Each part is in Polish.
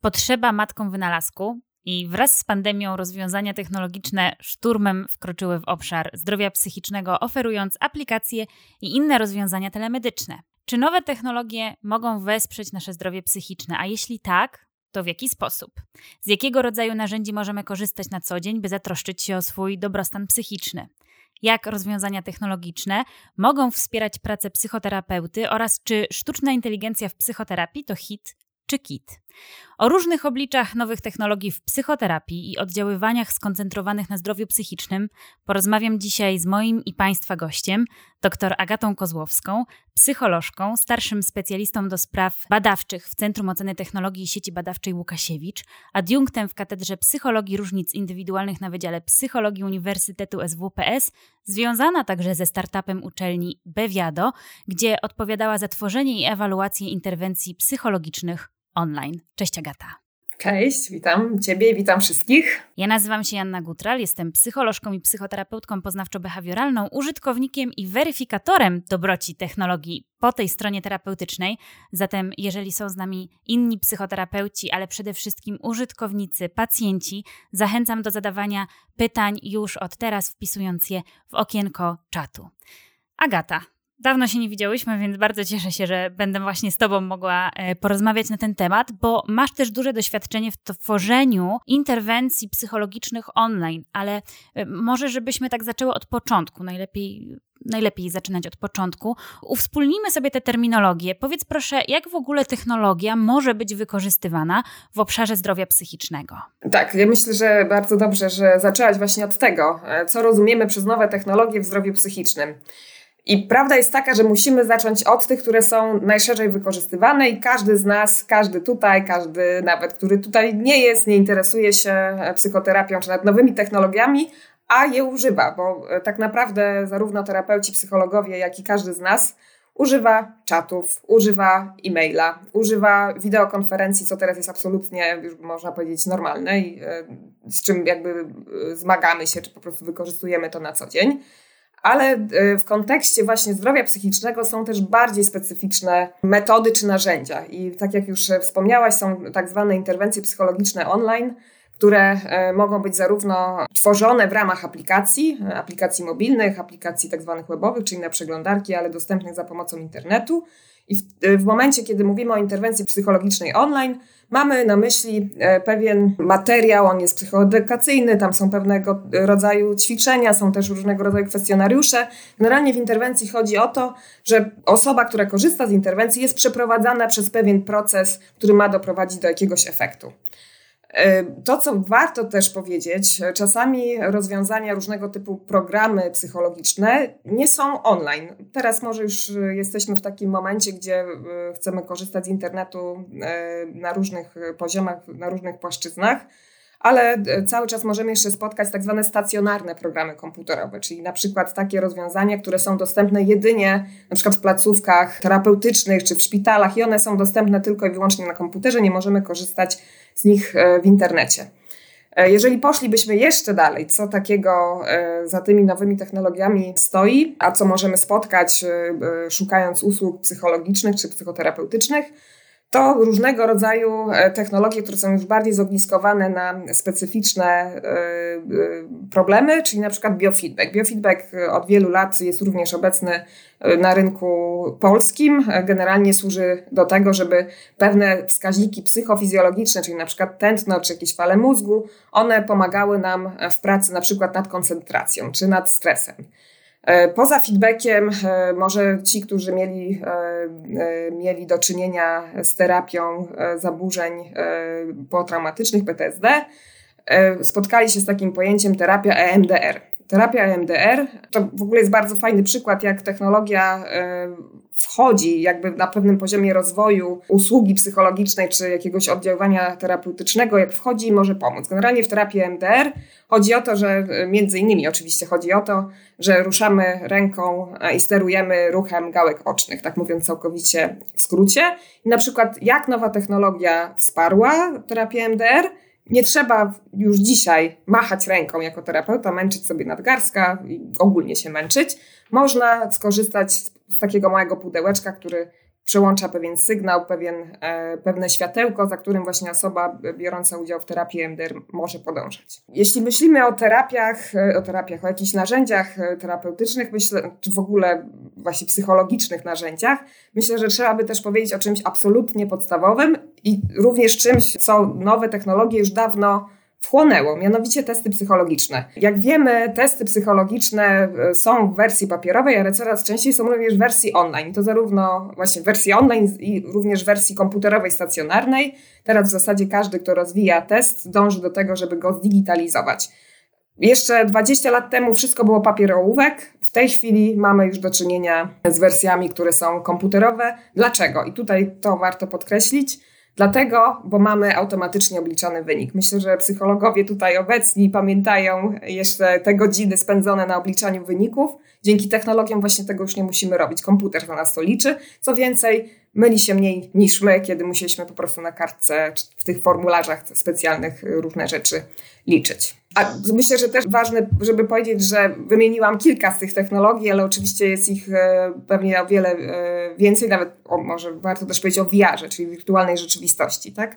Potrzeba matką wynalazku i wraz z pandemią rozwiązania technologiczne szturmem wkroczyły w obszar zdrowia psychicznego, oferując aplikacje i inne rozwiązania telemedyczne. Czy nowe technologie mogą wesprzeć nasze zdrowie psychiczne? A jeśli tak, to w jaki sposób? Z jakiego rodzaju narzędzi możemy korzystać na co dzień, by zatroszczyć się o swój dobrostan psychiczny? Jak rozwiązania technologiczne mogą wspierać pracę psychoterapeuty oraz czy sztuczna inteligencja w psychoterapii to hit czy KIT. O różnych obliczach nowych technologii w psychoterapii i oddziaływaniach skoncentrowanych na zdrowiu psychicznym porozmawiam dzisiaj z moim i Państwa gościem, dr Agatą Kozłowską, psycholożką, starszym specjalistą do spraw badawczych w Centrum Oceny Technologii i Sieci Badawczej Łukasiewicz, adiunktem w Katedrze Psychologii Różnic Indywidualnych na Wydziale Psychologii Uniwersytetu SWPS, związana także ze startupem uczelni Bewiado, gdzie odpowiadała za tworzenie i ewaluację interwencji psychologicznych online. Cześć Agata. Cześć, witam Ciebie i witam wszystkich. Ja nazywam się Janna Gutral, jestem psycholożką i psychoterapeutką poznawczo-behawioralną, użytkownikiem i weryfikatorem dobroci technologii po tej stronie terapeutycznej. Zatem, jeżeli są z nami inni psychoterapeuci, ale przede wszystkim użytkownicy, pacjenci, zachęcam do zadawania pytań już od teraz, wpisując je w okienko czatu. Agata, Dawno się nie widziałyśmy, więc bardzo cieszę się, że będę właśnie z Tobą mogła e, porozmawiać na ten temat, bo masz też duże doświadczenie w tworzeniu interwencji psychologicznych online, ale e, może żebyśmy tak zaczęły od początku, najlepiej najlepiej zaczynać od początku. Uwspólnijmy sobie te terminologie. Powiedz proszę, jak w ogóle technologia może być wykorzystywana w obszarze zdrowia psychicznego? Tak, ja myślę, że bardzo dobrze, że zaczęłaś właśnie od tego, e, co rozumiemy przez nowe technologie w zdrowiu psychicznym. I prawda jest taka, że musimy zacząć od tych, które są najszerzej wykorzystywane i każdy z nas, każdy tutaj, każdy nawet, który tutaj nie jest, nie interesuje się psychoterapią czy nawet nowymi technologiami, a je używa, bo e, tak naprawdę zarówno terapeuci, psychologowie, jak i każdy z nas używa czatów, używa e-maila, używa wideokonferencji, co teraz jest absolutnie, już można powiedzieć, normalne i e, z czym jakby e, zmagamy się, czy po prostu wykorzystujemy to na co dzień ale e, w kontekście właśnie zdrowia psychicznego są też bardziej specyficzne metody czy narzędzia. I tak jak już wspomniałaś, są tak zwane interwencje psychologiczne online, które e, mogą być zarówno tworzone w ramach aplikacji, e, aplikacji mobilnych, aplikacji tak zwanych webowych, czyli na przeglądarki, ale dostępnych za pomocą internetu. I w, w momencie, kiedy mówimy o interwencji psychologicznej online, mamy na myśli e, pewien materiał, on jest psychoedukacyjny, tam są pewnego rodzaju ćwiczenia, są też różnego rodzaju kwestionariusze. Generalnie w interwencji chodzi o to, że osoba, która korzysta z interwencji, jest przeprowadzana przez pewien proces, który ma doprowadzić do jakiegoś efektu. E, to, co warto też powiedzieć, czasami rozwiązania różnego typu programy psychologiczne nie są online. Teraz może już jesteśmy w takim momencie, gdzie e, chcemy korzystać z internetu e, na różnych poziomach, na różnych płaszczyznach, ale cały czas możemy jeszcze spotkać tak zwane stacjonarne programy komputerowe, czyli na przykład takie rozwiązania, które są dostępne jedynie na przykład w placówkach terapeutycznych czy w szpitalach i one są dostępne tylko i wyłącznie na komputerze, nie możemy korzystać z nich e, w internecie. E, jeżeli poszlibyśmy jeszcze dalej, co takiego e, za tymi nowymi technologiami stoi, a co możemy spotkać szukając usług psychologicznych czy psychoterapeutycznych, to różnego rodzaju e, technologie, które są już bardziej zogniskowane na specyficzne e, e, problemy, czyli na przykład biofeedback. Biofeedback od wielu lat jest również obecny na rynku polskim. Generalnie służy do tego, żeby pewne wskaźniki psychofizjologiczne, czyli na przykład tętno czy jakieś fale mózgu, one pomagały nam w pracy na przykład nad koncentracją czy nad stresem. E, poza feedbackiem, e, może ci, którzy mieli, e, mieli do czynienia z terapią zaburzeń potraumatycznych PTSD, spotkali się z takim pojęciem terapia EMDR. Terapia EMDR to w ogóle jest bardzo fajny przykład, jak technologia wchodzi jakby na pewnym poziomie rozwoju usługi psychologicznej czy jakiegoś oddziaływania terapeutycznego, jak wchodzi i może pomóc. Generalnie w terapii MDR chodzi o to, że między innymi oczywiście chodzi o to, że ruszamy ręką e, i sterujemy ruchem gałek ocznych, tak mówiąc całkowicie w skrócie. Na przykład jak nowa technologia wsparła terapię MDR, nie trzeba już dzisiaj machać ręką jako terapeuta, męczyć sobie nadgarstka i ogólnie się męczyć. Można skorzystać z takiego małego pudełeczka, który przełącza pewien sygnał, pewien, e, pewne światełko, za którym właśnie osoba biorąca udział w terapii MDR może podążać. Jeśli myślimy o terapiach, e, o terapiach, o jakichś narzędziach e, terapeutycznych, myślę, czy w ogóle właśnie psychologicznych narzędziach, myślę, że trzeba by też powiedzieć o czymś absolutnie podstawowym i również czymś, co nowe technologie już dawno wchłonęło, mianowicie testy psychologiczne. Jak wiemy, testy psychologiczne e, są w wersji papierowej, ale coraz częściej są również w wersji online. To zarówno właśnie w wersji online i również w wersji komputerowej, stacjonarnej. Teraz w zasadzie każdy, kto rozwija test, dąży do tego, żeby go zdigitalizować. Jeszcze 20 lat temu wszystko było papierołówek. W tej chwili mamy już do czynienia z wersjami, które są komputerowe. Dlaczego? I tutaj to warto podkreślić Dlatego, bo mamy automatycznie obliczany wynik. Myślę, że psychologowie tutaj obecni pamiętają jeszcze te godziny spędzone na obliczaniu wyników. Dzięki technologiom właśnie tego już nie musimy robić. Komputer za nas to liczy. Co więcej, myli się mniej niż my, kiedy musieliśmy po prostu na kartce w tych formularzach specjalnych różne rzeczy liczyć. A myślę, że też ważne, żeby powiedzieć, że wymieniłam kilka z tych technologii, ale oczywiście jest ich e, pewnie o wiele e, więcej, nawet o, może warto też powiedzieć o VR-ze, czyli wirtualnej rzeczywistości, tak?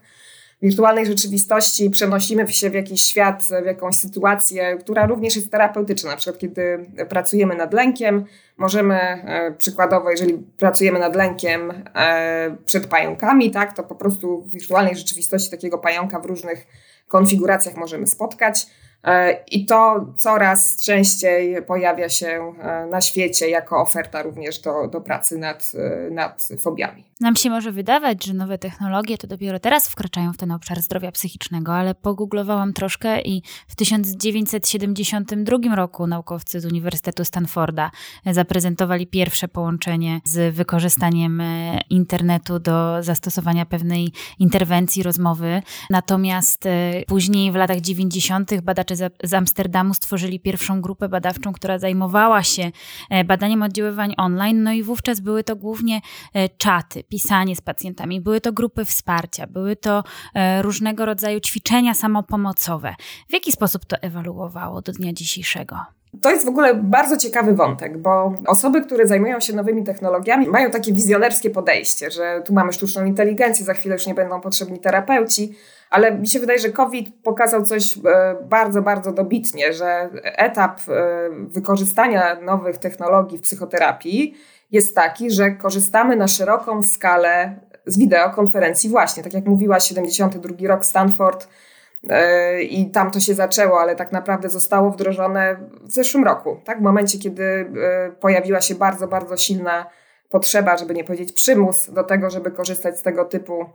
W wirtualnej rzeczywistości przenosimy się w jakiś świat, w jakąś sytuację, która również jest terapeutyczna. Na przykład, kiedy pracujemy nad lękiem, możemy e, przykładowo, jeżeli pracujemy nad lękiem przed pająkami, tak, to po prostu w wirtualnej rzeczywistości takiego pająka w różnych konfiguracjach możemy spotkać. E, I to coraz częściej pojawia się e, na świecie jako oferta również do, do pracy nad, e, nad fobiami. Nam się może wydawać, że nowe technologie to dopiero teraz wkraczają w ten obszar zdrowia psychicznego, ale pogooglowałam troszkę i w 1972 roku naukowcy z Uniwersytetu Stanforda zaprezentowali pierwsze połączenie z wykorzystaniem internetu do zastosowania pewnej interwencji, rozmowy. Natomiast później w latach 90. badacze z Amsterdamu stworzyli pierwszą grupę badawczą, która zajmowała się e, badaniem oddziaływań online. No i wówczas były to głównie e, czaty, pisanie z pacjentami, były to grupy wsparcia, były to e, różnego rodzaju ćwiczenia samopomocowe. W jaki sposób to ewoluowało do dnia dzisiejszego? To jest w ogóle bardzo ciekawy wątek, bo osoby, które zajmują się nowymi technologiami, mają takie wizjonerskie podejście, że tu mamy sztuczną inteligencję, za chwilę już nie będą potrzebni terapeuci, ale mi się wydaje, że COVID pokazał coś e, bardzo, bardzo dobitnie, że etap e, wykorzystania nowych technologii w psychoterapii jest taki, że korzystamy na szeroką skalę z wideokonferencji właśnie. Tak jak mówiła, 72 rok Stanford i tam to się zaczęło, ale tak naprawdę zostało wdrożone w zeszłym roku, tak? w momencie, kiedy pojawiła się bardzo, bardzo silna potrzeba, żeby nie powiedzieć przymus do tego, żeby korzystać z tego typu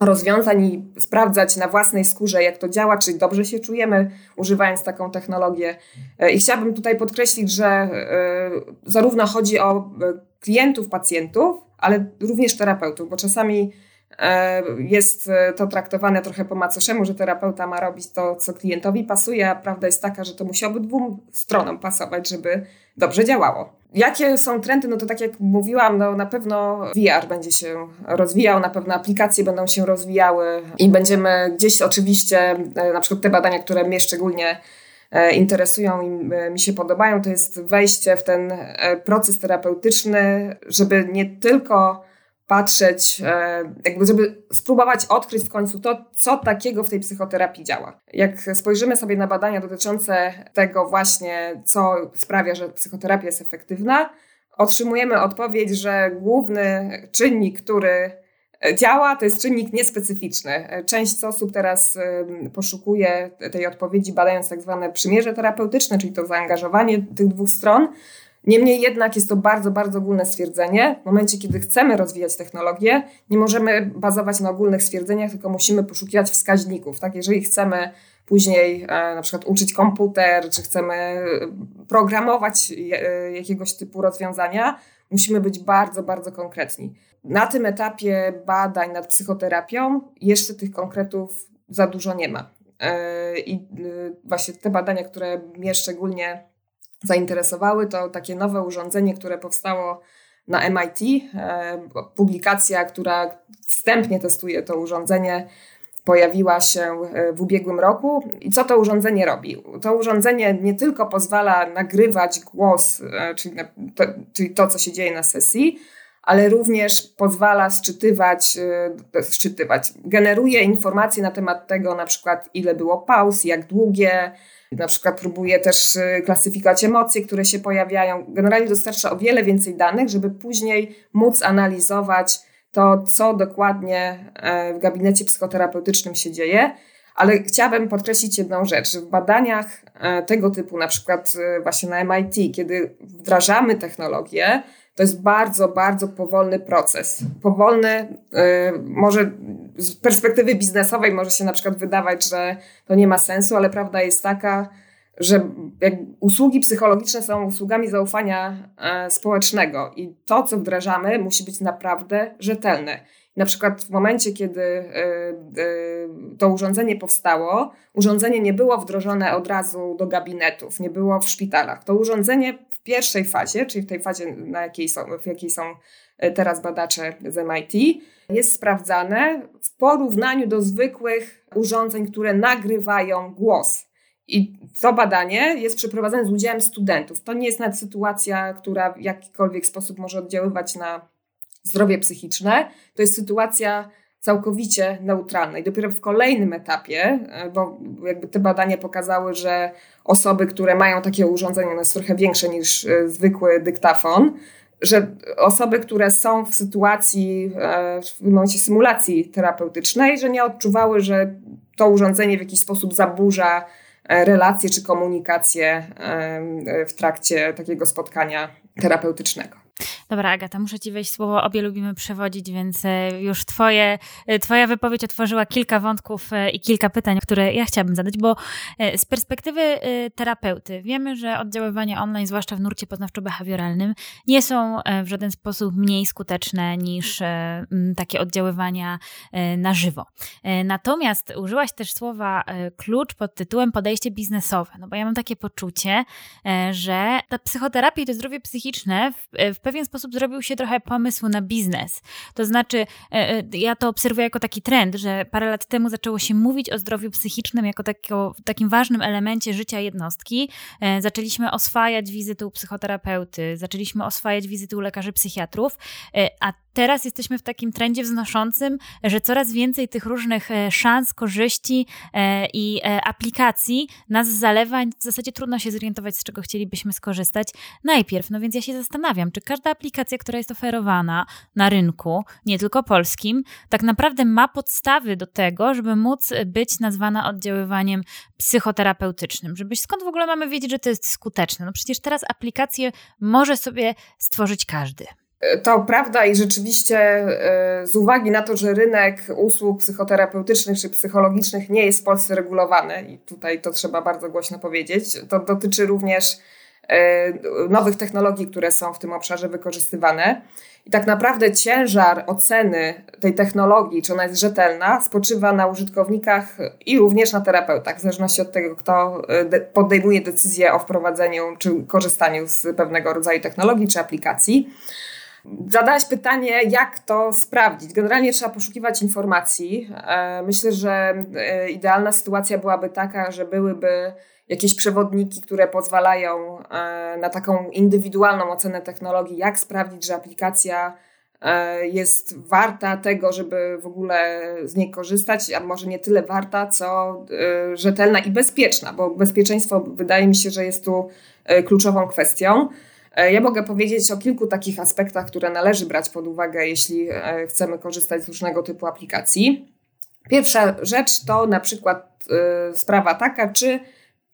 rozwiązań i sprawdzać na własnej skórze, jak to działa, czy dobrze się czujemy, używając taką technologię. E, I chciałabym tutaj podkreślić, że e, zarówno chodzi o e, klientów, pacjentów, ale również terapeutów, bo czasami jest to traktowane trochę po macoszemu, że terapeuta ma robić to, co klientowi pasuje, a prawda jest taka, że to musi obydwu stronom pasować, żeby dobrze działało. Jakie są trendy? No to tak jak mówiłam, no na pewno VR będzie się rozwijał, na pewno aplikacje będą się rozwijały i będziemy gdzieś oczywiście, e, na przykład te badania, które mnie szczególnie e, interesują i e, mi się podobają, to jest wejście w ten proces terapeutyczny, żeby nie tylko patrzeć, e, jakby żeby spróbować odkryć w końcu to, co takiego w tej psychoterapii działa. Jak spojrzymy sobie na badania dotyczące tego właśnie, co sprawia, że psychoterapia jest efektywna, otrzymujemy odpowiedź, że główny czynnik, który działa, to jest czynnik niespecyficzny. Część osób teraz poszukuje tej odpowiedzi, badając tak zwane przymierze terapeutyczne, czyli to zaangażowanie tych dwóch stron. Niemniej jednak jest to bardzo, bardzo ogólne stwierdzenie. W momencie, kiedy chcemy rozwijać technologię, nie możemy bazować na ogólnych stwierdzeniach, tylko musimy poszukiwać wskaźników. Tak? Jeżeli chcemy później e, na przykład uczyć komputer, czy chcemy e, programować e, jakiegoś typu rozwiązania, musimy być bardzo, bardzo konkretni. Na tym etapie badań nad psychoterapią jeszcze tych konkretów za dużo nie ma. I właśnie te badania, które mnie szczególnie zainteresowały, to takie nowe urządzenie, które powstało na MIT. E, publikacja, która wstępnie testuje to urządzenie, pojawiła się e, w ubiegłym roku. I co to urządzenie robi? To urządzenie nie tylko pozwala nagrywać głos, e, czyli to, czyli to co się dzieje na sesji, ale również pozwala sczytywać, generuje informacje na temat tego, na przykład ile było pauz, jak długie, na przykład próbuje też klasyfikować emocje, które się pojawiają. Generalnie dostarcza o wiele więcej danych, żeby później móc analizować to, co dokładnie e, w gabinecie psychoterapeutycznym się dzieje. Ale chciałabym podkreślić jedną rzecz, w badaniach e, tego typu, na przykład e, właśnie na MIT, kiedy wdrażamy technologię, to jest bardzo, bardzo powolny proces. Powolny, może z perspektywy biznesowej może się na przykład wydawać, że to nie ma sensu, ale prawda jest taka, że usługi psychologiczne są usługami zaufania e, społecznego i to, co wdrażamy, musi być naprawdę rzetelne. Na przykład w momencie, kiedy e, e, to urządzenie powstało, urządzenie nie było wdrożone od razu do gabinetów, nie było w szpitalach. To urządzenie pierwszej fazie, czyli w tej fazie, na jakiej są, w jakiej są teraz badacze z MIT, jest sprawdzane w porównaniu do zwykłych urządzeń, które nagrywają głos. I to badanie jest przeprowadzane z udziałem studentów. To nie jest nawet sytuacja, która w jakikolwiek sposób może oddziaływać na zdrowie psychiczne. To jest sytuacja całkowicie neutralna. I dopiero w kolejnym etapie, e, bo jakby te badania pokazały, że osoby, które mają takie urządzenie, ono jest trochę większe niż e, zwykły dyktafon, że osoby, które są w sytuacji, e, w momencie symulacji terapeutycznej, że nie odczuwały, że to urządzenie w jakiś sposób zaburza relacje czy komunikację w trakcie takiego spotkania terapeutycznego. Dobra, Agata, muszę Ci wejść słowo. Obie lubimy przewodzić, więc e, już twoje, e, Twoja wypowiedź otworzyła kilka wątków e, i kilka pytań, które ja chciałabym zadać, bo z perspektywy terapeuty wiemy, że oddziaływania online, zwłaszcza w nurcie poznawczo-behawioralnym, nie są w żaden sposób mniej skuteczne niż takie oddziaływania na żywo. Natomiast użyłaś też słowa klucz pod tytułem podejście biznesowe, no bo ja mam takie poczucie, że ta psychoterapia i to zdrowie psychiczne w, w pewien sposób zrobił się trochę pomysł na biznes. To znaczy, e, e, ja to obserwuję jako taki trend, że parę lat temu zaczęło się mówić o zdrowiu psychicznym jako takiego, takim ważnym elemencie życia jednostki. E, zaczęliśmy oswajać wizyty u psychoterapeuty, zaczęliśmy oswajać wizyty u lekarzy psychiatrów, a teraz jesteśmy w takim trendzie wznoszącym, że coraz więcej tych różnych szans, korzyści i aplikacji nas zalewa. W zasadzie trudno się zorientować, z czego chcielibyśmy skorzystać najpierw. No więc ja się zastanawiam, czy każda aplikacja, która jest oferowana na rynku, nie tylko polskim, tak naprawdę ma podstawy do tego, żeby móc być nazwana oddziaływaniem psychoterapeutycznym. Żebyś skąd w ogóle mamy wiedzieć, że to jest skuteczne? No przecież teraz aplikację może sobie stworzyć każdy. To prawda i rzeczywiście e, z uwagi na to, że rynek usług psychoterapeutycznych czy psychologicznych nie jest w Polsce regulowany i tutaj to trzeba bardzo głośno powiedzieć, to dotyczy również nowych technologii, które są w tym obszarze wykorzystywane. I tak naprawdę ciężar oceny tej technologii, czy ona jest rzetelna, spoczywa na użytkownikach i również na terapeutach, w zależności od tego, kto e, podejmuje decyzję o wprowadzeniu czy korzystaniu z pewnego rodzaju technologii czy aplikacji. Zadałaś pytanie, jak to sprawdzić. Generalnie trzeba poszukiwać informacji. E, myślę, że e, idealna sytuacja byłaby taka, że byłyby jakieś przewodniki, które pozwalają e, na taką indywidualną ocenę technologii, jak sprawdzić, że aplikacja jest warta tego, żeby w ogóle z niej korzystać, a może nie tyle warta, co rzetelna i bezpieczna, bo bezpieczeństwo wydaje mi się, że jest tu kluczową kwestią. E, ja mogę powiedzieć o kilku takich aspektach, które należy brać pod uwagę, jeśli e, chcemy korzystać z różnego typu aplikacji. Pierwsza rzecz to na przykład sprawa taka, czy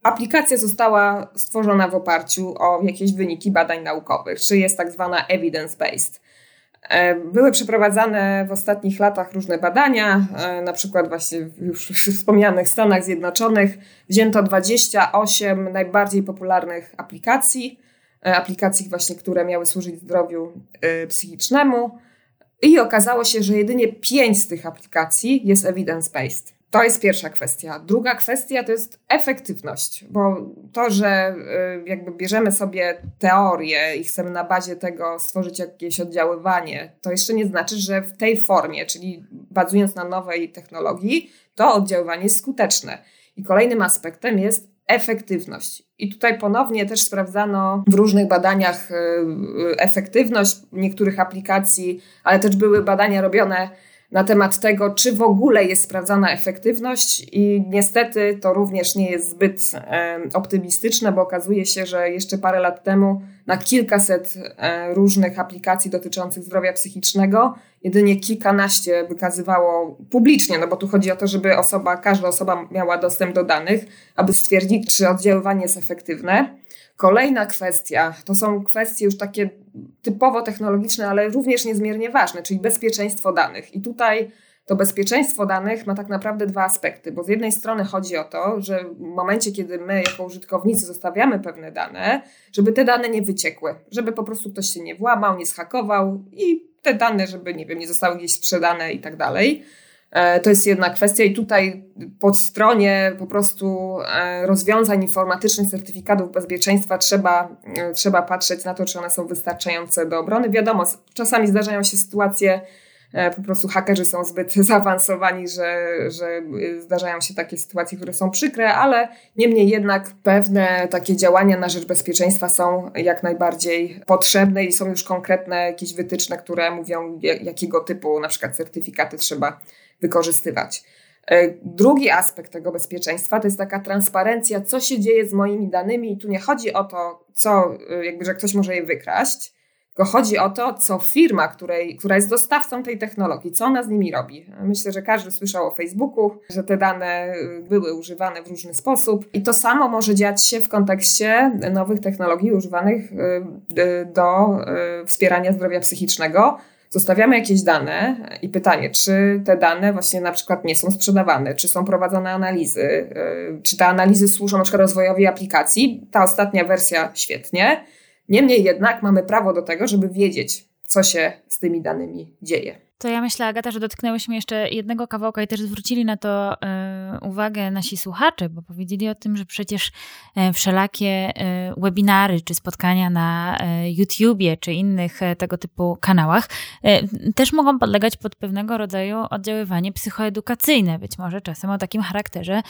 aplikacja została stworzona w oparciu o jakieś wyniki badań naukowych, czy jest tak zwana evidence-based. Były przeprowadzane w ostatnich latach różne badania, na przykład właśnie w już wspomnianych Stanach Zjednoczonych wzięto 28 najbardziej popularnych aplikacji E, aplikacji właśnie, które miały służyć zdrowiu e, psychicznemu. I okazało się, że jedynie pięć z tych aplikacji jest evidence-based. To jest pierwsza kwestia. Druga kwestia to jest efektywność, bo to, że e, jakby bierzemy sobie teorię i chcemy na bazie tego stworzyć jakieś oddziaływanie, to jeszcze nie znaczy, że w tej formie, czyli bazując na nowej technologii, to oddziaływanie jest skuteczne. I kolejnym aspektem jest efektywność. I tutaj ponownie też sprawdzano w różnych badaniach y, y, efektywność niektórych aplikacji, ale też były badania robione na temat tego, czy w ogóle jest sprawdzana efektywność, i niestety to również nie jest zbyt optymistyczne, bo okazuje się, że jeszcze parę lat temu na kilkaset e, różnych aplikacji dotyczących zdrowia psychicznego jedynie kilkanaście wykazywało publicznie, no bo tu chodzi o to, żeby osoba, każda osoba miała dostęp do danych, aby stwierdzić, czy oddziaływanie jest efektywne. Kolejna kwestia to są kwestie już takie typowo technologiczne, ale również niezmiernie ważne, czyli bezpieczeństwo danych. I tutaj to bezpieczeństwo danych ma tak naprawdę dwa aspekty, bo z jednej strony chodzi o to, że w momencie, kiedy my jako użytkownicy zostawiamy pewne dane, żeby te dane nie wyciekły, żeby po prostu ktoś się nie włamał, nie schakował i te dane, żeby nie wiem, nie zostały gdzieś sprzedane i tak dalej. E, to jest jedna kwestia i tutaj po stronie po prostu e, rozwiązań informatycznych, certyfikatów bezpieczeństwa trzeba, e, trzeba patrzeć na to, czy one są wystarczające do obrony. Wiadomo, czasami zdarzają się sytuacje, po prostu hakerzy są zbyt zaawansowani, że, że zdarzają się takie sytuacje, które są przykre, ale niemniej jednak pewne takie działania na rzecz bezpieczeństwa są jak najbardziej potrzebne i są już konkretne jakieś wytyczne, które mówią, jakiego typu na przykład certyfikaty trzeba wykorzystywać. E, drugi aspekt tego bezpieczeństwa to jest taka transparencja, co się dzieje z moimi danymi, i tu nie chodzi o to, co, e, jakby, że ktoś może je wykraść, tylko chodzi o to, co firma, której, która jest dostawcą tej technologii, co ona z nimi robi. Myślę, że każdy słyszał o Facebooku, że te dane e, były używane w różny sposób, i to samo może dziać się w kontekście nowych technologii używanych do wspierania zdrowia psychicznego zostawiamy jakieś dane i pytanie, czy te dane właśnie na przykład nie są sprzedawane, czy są prowadzone analizy, y, czy te analizy służą na przykład rozwojowi aplikacji. Ta ostatnia wersja świetnie. Niemniej jednak mamy prawo do tego, żeby wiedzieć, co się z tymi danymi dzieje. To ja myślę, Agata, że dotknęłyśmy jeszcze jednego kawałka i też zwrócili na to y, uwagę nasi słuchacze, bo powiedzieli o tym, że przecież y, wszelakie y, webinary czy spotkania na YouTubie czy innych tego typu kanałach też mogą podlegać pod pewnego rodzaju oddziaływanie psychoedukacyjne, być może czasem o takim charakterze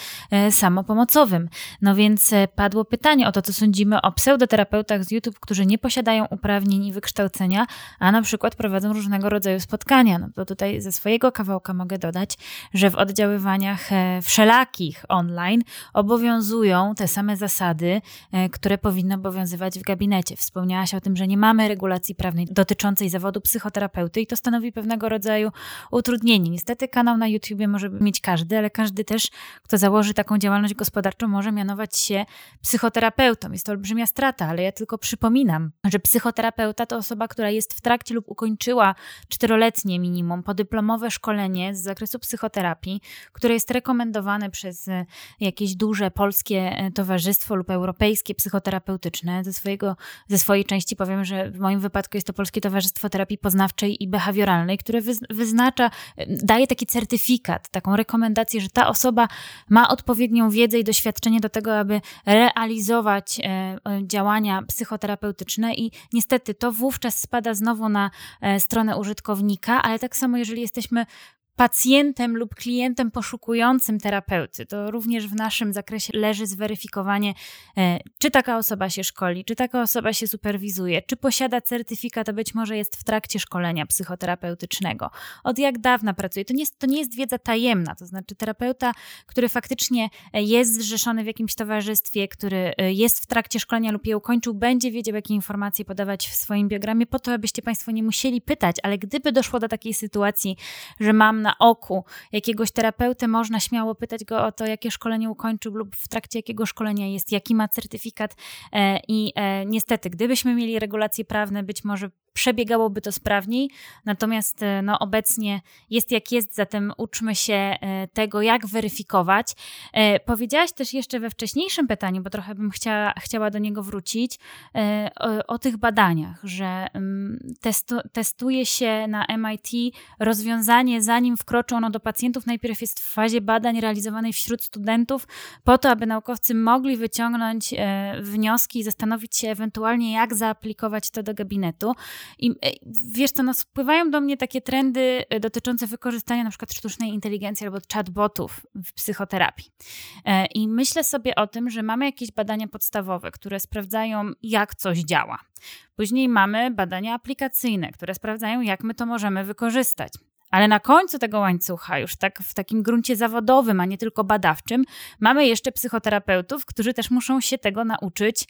samopomocowym. No więc padło pytanie o to, co sądzimy o pseudoterapeutach z YouTube, którzy nie posiadają uprawnień i wykształcenia, a na przykład prowadzą różnego rodzaju spotkania no to tutaj ze swojego kawałka mogę dodać, że w oddziaływaniach e, wszelakich online obowiązują te same zasady, e, które powinny obowiązywać w gabinecie. Wspomniałaś o tym, że nie mamy regulacji prawnej dotyczącej zawodu psychoterapeuty i to stanowi pewnego rodzaju utrudnienie. Niestety kanał na YouTubie może mieć każdy, ale każdy też, kto założy taką działalność gospodarczą, może mianować się psychoterapeutą. Jest to olbrzymia strata, ale ja tylko przypominam, że psychoterapeuta to osoba, która jest w trakcie lub ukończyła czteroletnie minimum podyplomowe szkolenie z zakresu psychoterapii, które jest rekomendowane przez e, jakieś duże polskie e, towarzystwo lub europejskie psychoterapeutyczne. Ze, swojego, ze swojej części powiem, że w moim wypadku jest to Polskie Towarzystwo Terapii Poznawczej i Behawioralnej, które wyznacza, e, daje taki certyfikat, taką rekomendację, że ta osoba ma odpowiednią wiedzę i doświadczenie do tego, aby realizować działania psychoterapeutyczne i niestety to wówczas spada znowu na stronę użytkownika, ale tak samo, jeżeli jesteśmy pacjentem lub klientem poszukującym terapeuty. To również w naszym zakresie leży zweryfikowanie, e, czy taka osoba się szkoli, czy taka osoba się superwizuje, czy posiada certyfikat, a być może jest w trakcie szkolenia psychoterapeutycznego. Od jak dawna pracuje. To nie, jest, to nie jest wiedza tajemna, to znaczy terapeuta, który faktycznie jest zrzeszony w jakimś towarzystwie, który e, jest w trakcie szkolenia lub je ukończył, będzie wiedział, jakie informacje podawać w swoim biogramie, po to, abyście Państwo nie musieli pytać, ale gdyby doszło do takiej sytuacji, że mam na oku jakiegoś terapeutę, można śmiało pytać go o to, jakie szkolenie ukończył lub w trakcie jakiego szkolenia jest, jaki ma certyfikat. E, I e, niestety, gdybyśmy mieli regulacje prawne, być może przebiegałoby to sprawniej, natomiast e, no, obecnie jest jak jest, zatem uczmy się e, tego, jak weryfikować. E, powiedziałaś też jeszcze we wcześniejszym pytaniu, bo trochę bym chciała, chciała do niego wrócić, o, o tych badaniach, że mm, testu, testuje się na MIT rozwiązanie, zanim wkroczy ono do pacjentów, najpierw jest w fazie badań realizowanej wśród studentów, po to, aby naukowcy mogli wyciągnąć wnioski i zastanowić się ewentualnie, jak zaaplikować to do gabinetu. I e, wiesz co, no spływają do mnie takie trendy e, dotyczące wykorzystania na przykład sztucznej inteligencji albo chatbotów w psychoterapii. E, I myślę sobie o tym, że mamy jakieś badania podstawowe, które sprawdzają, jak coś działa. Później mamy badania aplikacyjne, które sprawdzają, jak my to możemy wykorzystać. Ale na końcu tego łańcucha, już tak w takim gruncie zawodowym, a nie tylko badawczym, mamy jeszcze psychoterapeutów, którzy też muszą się tego nauczyć,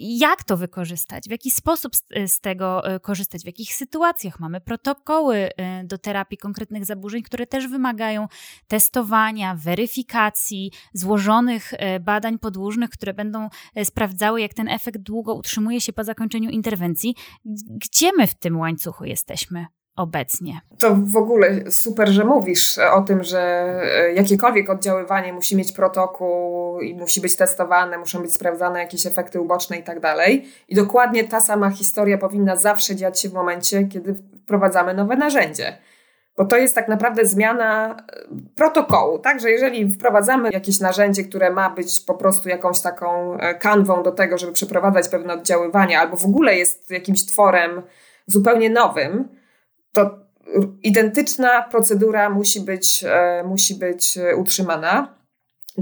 jak to wykorzystać, w jaki sposób z, tego y, korzystać, w jakich sytuacjach. Mamy protokoły y, do terapii konkretnych zaburzeń, które też wymagają testowania, weryfikacji, złożonych badań podłużnych, które będą sprawdzały, jak ten efekt długo utrzymuje się po zakończeniu interwencji. Gdzie my w tym łańcuchu jesteśmy? Obecnie. To w ogóle super, że mówisz o tym, że e, jakiekolwiek oddziaływanie musi mieć protokół i musi być testowane, muszą być sprawdzane jakieś efekty uboczne i tak dalej. I dokładnie ta sama historia powinna zawsze dziać się w momencie, kiedy wprowadzamy nowe narzędzie. Bo to jest tak naprawdę zmiana e, protokołu, tak? Że jeżeli wprowadzamy jakieś narzędzie, które ma być po prostu jakąś taką e, kanwą do tego, żeby przeprowadzać pewne oddziaływania, albo w ogóle jest jakimś tworem zupełnie nowym, to identyczna procedura musi być, e, musi być e, utrzymana.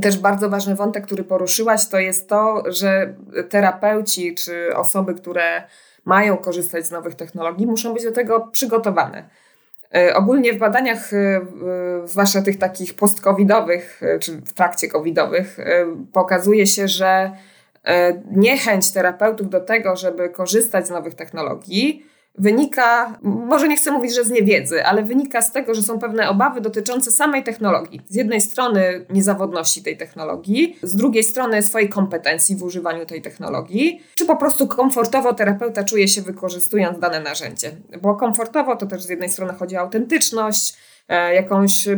Też bardzo ważny wątek, który poruszyłaś, to jest to, że terapeuci czy osoby, które mają korzystać z nowych technologii, muszą być do tego przygotowane. E, ogólnie w badaniach, zwłaszcza tych takich post-covidowych, czy w trakcie covidowych, pokazuje się, że niechęć terapeutów do tego, żeby korzystać z nowych technologii, wynika, może nie chcę mówić, że z niewiedzy, ale wynika z tego, że są pewne obawy dotyczące samej technologii. Z jednej strony niezawodności tej technologii, z drugiej strony swojej kompetencji w używaniu tej technologii, czy po prostu komfortowo terapeuta czuje się wykorzystując dane narzędzie. Bo komfortowo to też z jednej strony chodzi o autentyczność, jakąś,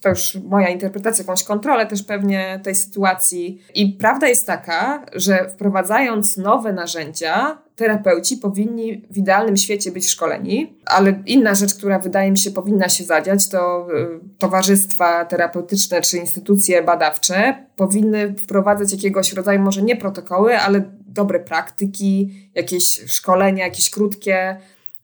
to już moja interpretacja, jakąś kontrolę też pewnie tej sytuacji. I prawda jest taka, że wprowadzając nowe narzędzia, terapeuci powinni w idealnym świecie być szkoleni, ale inna rzecz, która wydaje mi się powinna się zadziać, to e, towarzystwa terapeutyczne czy instytucje badawcze powinny wprowadzać jakiegoś rodzaju, może nie protokoły, ale dobre praktyki, jakieś szkolenia, jakieś krótkie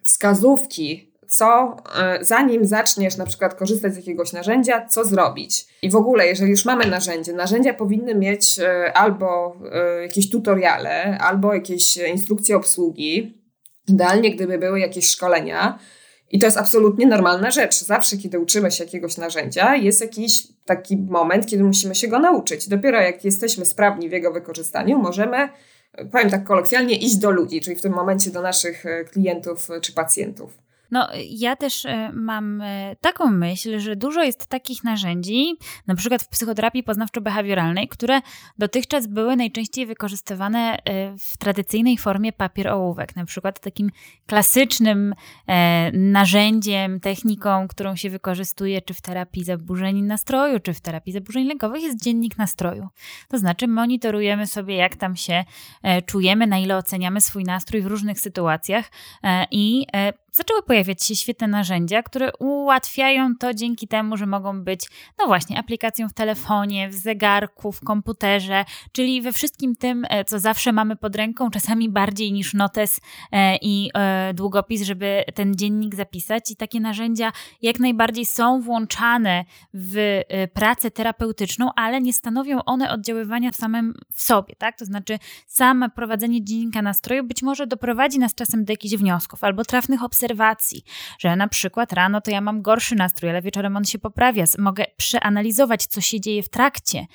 wskazówki co e, zanim zaczniesz na przykład korzystać z jakiegoś narzędzia, co zrobić. I w ogóle, jeżeli już mamy narzędzie, narzędzia powinny mieć e, albo e, jakieś tutoriale, albo jakieś instrukcje obsługi. Idealnie, gdyby były jakieś szkolenia. I to jest absolutnie normalna rzecz. Zawsze, kiedy uczymy się jakiegoś narzędzia, jest jakiś taki moment, kiedy musimy się go nauczyć. Dopiero jak jesteśmy sprawni w jego wykorzystaniu, możemy, powiem tak kolokwialnie, iść do ludzi, czyli w tym momencie do naszych klientów czy pacjentów. No, ja też e, mam e, taką myśl, że dużo jest takich narzędzi, na przykład w psychoterapii poznawczo-behawioralnej, które dotychczas były najczęściej wykorzystywane e, w tradycyjnej formie papier-ołówek. Na przykład takim klasycznym narzędziem, techniką, którą się wykorzystuje czy w terapii zaburzeń nastroju, czy w terapii zaburzeń lękowych jest dziennik nastroju. To znaczy monitorujemy sobie, jak tam się czujemy, na ile oceniamy swój nastrój w różnych sytuacjach i zaczęły pojawiać się świetne narzędzia, które ułatwiają to dzięki temu, że mogą być, no właśnie, aplikacją w telefonie, w zegarku, w komputerze, czyli we wszystkim tym, e, co zawsze mamy pod ręką, czasami bardziej niż notes e, i e, długopis, żeby ten dziennik zapisać. I takie narzędzia jak najbardziej są włączane w pracę terapeutyczną, ale nie stanowią one oddziaływania w samym w sobie, tak? To znaczy, same prowadzenie dziennika nastroju być może doprowadzi nas czasem do jakichś wniosków albo trafnych obserwacji, obserwacji, że na przykład rano to ja mam gorszy nastrój, ale wieczorem on się poprawia. Mogę przeanalizować, co się dzieje w trakcie.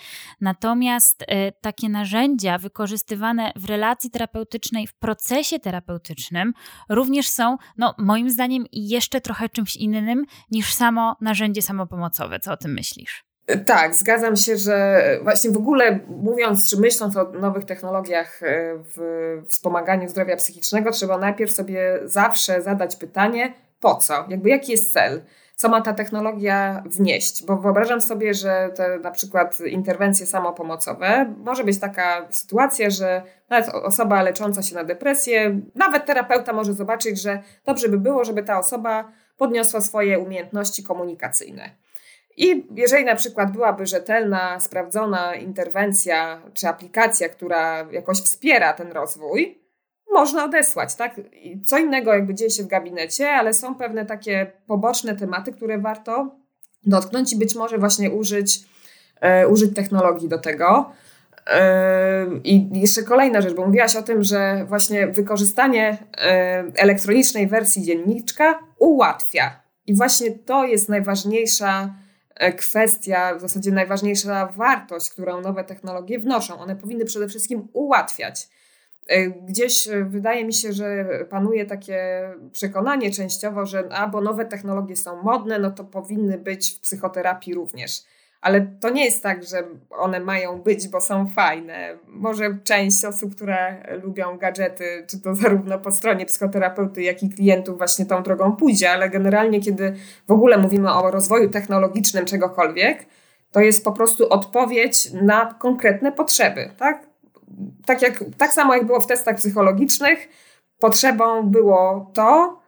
Natomiast y, takie narzędzia wykorzystywane w relacji terapeutycznej, w procesie terapeutycznym, również są, no, moim zdaniem, jeszcze trochę czymś innym niż samo narzędzie samopomocowe. Co o tym myślisz? Tak, zgadzam się, że właśnie w ogóle mówiąc, czy myśląc o nowych technologiach e, w wspomaganiu zdrowia psychicznego, trzeba najpierw sobie zawsze zadać pytanie, po co? Jakby jaki jest cel? Co ma ta technologia wnieść? Bo wyobrażam sobie, że te na przykład interwencje samopomocowe, może być taka sytuacja, że nawet osoba lecząca się na depresję, nawet terapeuta może zobaczyć, że dobrze by było, żeby ta osoba podniosła swoje umiejętności komunikacyjne. I jeżeli na przykład byłaby rzetelna, sprawdzona interwencja czy aplikacja, która jakoś wspiera ten rozwój, można odesłać, tak? Co innego jakby dzieje się w gabinecie, ale są pewne takie poboczne tematy, które warto dotknąć i być może właśnie użyć, e, użyć technologii do tego. E, I jeszcze kolejna rzecz, bo mówiłaś o tym, że właśnie wykorzystanie e, elektronicznej wersji dzienniczka ułatwia. I właśnie to jest najważniejsza kwestia, w zasadzie najważniejsza wartość, którą nowe technologie wnoszą. One powinny przede wszystkim ułatwiać. Gdzieś wydaje mi się, że panuje takie przekonanie częściowo, że a, bo nowe technologie są modne, no to powinny być w psychoterapii również. Ale to nie jest tak, że one mają być, bo są fajne. Może część osób, które lubią gadżety, czy to zarówno po stronie psychoterapeuty, jak i klientów, właśnie tą drogą pójdzie, ale generalnie, kiedy w ogóle mówimy o rozwoju technologicznym czegokolwiek, to jest po prostu odpowiedź na konkretne potrzeby. Tak, tak, jak, tak samo jak było w testach psychologicznych, potrzebą było to,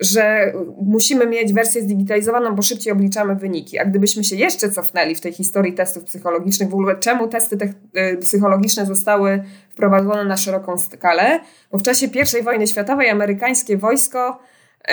że musimy mieć wersję zdigitalizowaną, bo szybciej obliczamy wyniki. A gdybyśmy się jeszcze cofnęli w tej historii testów psychologicznych, w ogóle czemu testy y, psychologiczne zostały wprowadzone na szeroką skalę? Bo w czasie I wojny światowej amerykańskie wojsko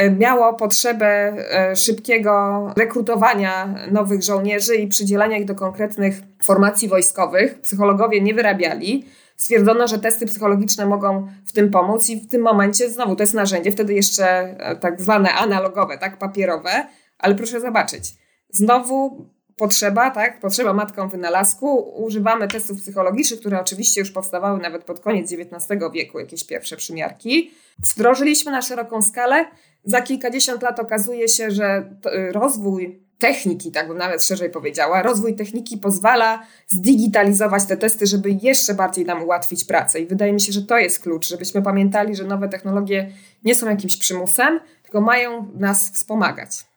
y, miało potrzebę y, szybkiego rekrutowania nowych żołnierzy i przydzielania ich do konkretnych formacji wojskowych. Psychologowie nie wyrabiali stwierdzono, że testy psychologiczne mogą w tym pomóc i w tym momencie znowu to jest narzędzie, wtedy jeszcze e, tak zwane analogowe, tak, papierowe, ale proszę zobaczyć, znowu potrzeba, tak, potrzeba matką wynalazku, używamy testów psychologicznych, które oczywiście już powstawały nawet pod koniec XIX wieku, jakieś pierwsze przymiarki. Wdrożyliśmy na szeroką skalę, za kilkadziesiąt lat okazuje się, że rozwój techniki, tak bym nawet szerzej powiedziała, rozwój techniki pozwala zdigitalizować te testy, żeby jeszcze bardziej nam ułatwić pracę. I wydaje mi się, że to jest klucz, żebyśmy pamiętali, że nowe technologie nie są jakimś przymusem, tylko mają nas wspomagać.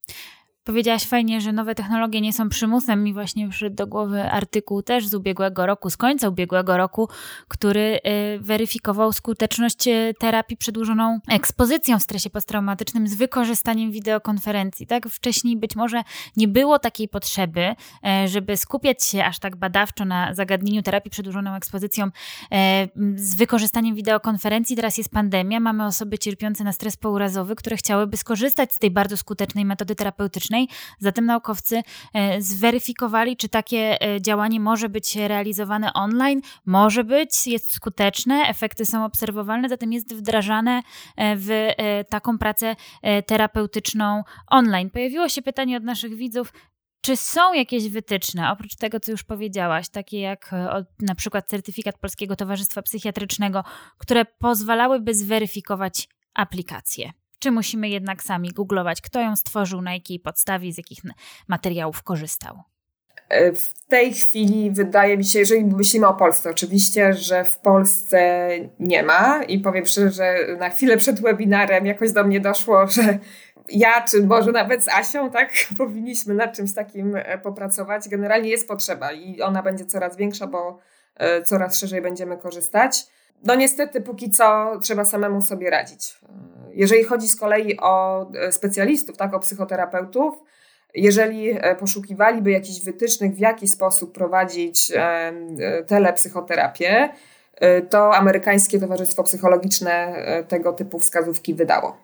Powiedziałaś fajnie, że nowe technologie nie są przymusem. Mi właśnie przyszedł do głowy artykuł też z ubiegłego roku, z końca ubiegłego roku, który y, weryfikował skuteczność y, terapii przedłużoną ekspozycją w stresie posttraumatycznym z wykorzystaniem wideokonferencji. Tak? Wcześniej być może nie było takiej potrzeby, e, żeby skupiać się aż tak badawczo na zagadnieniu terapii przedłużoną ekspozycją e, z wykorzystaniem wideokonferencji. Teraz jest pandemia, mamy osoby cierpiące na stres pourazowy, które chciałyby skorzystać z tej bardzo skutecznej metody terapeutycznej Zatem naukowcy e, zweryfikowali, czy takie e, działanie może być realizowane online. Może być, jest skuteczne, efekty są obserwowalne, zatem jest wdrażane e, w taką pracę terapeutyczną online. Pojawiło się pytanie od naszych widzów, czy są jakieś wytyczne, oprócz tego, co już powiedziałaś, takie jak na przykład certyfikat Polskiego Towarzystwa Psychiatrycznego, które pozwalałyby zweryfikować aplikację? Czy musimy jednak sami googlować, kto ją stworzył, na jakiej podstawie, z jakich materiałów korzystał? E, w tej chwili wydaje mi się, jeżeli myślimy o Polsce, oczywiście, że w Polsce nie ma i powiem szczerze, że na chwilę przed webinarem jakoś do mnie doszło, że ja, czy może nawet z Asią, tak, powinniśmy nad czymś takim e, popracować. Generalnie jest potrzeba i ona będzie coraz większa, bo e, coraz szerzej będziemy korzystać. No niestety, póki co trzeba samemu sobie radzić. Jeżeli chodzi z kolei o e, specjalistów, tak, o psychoterapeutów, jeżeli e, poszukiwaliby jakichś wytycznych, w jaki sposób prowadzić e, telepsychoterapię, to amerykańskie Towarzystwo Psychologiczne tego typu wskazówki wydało.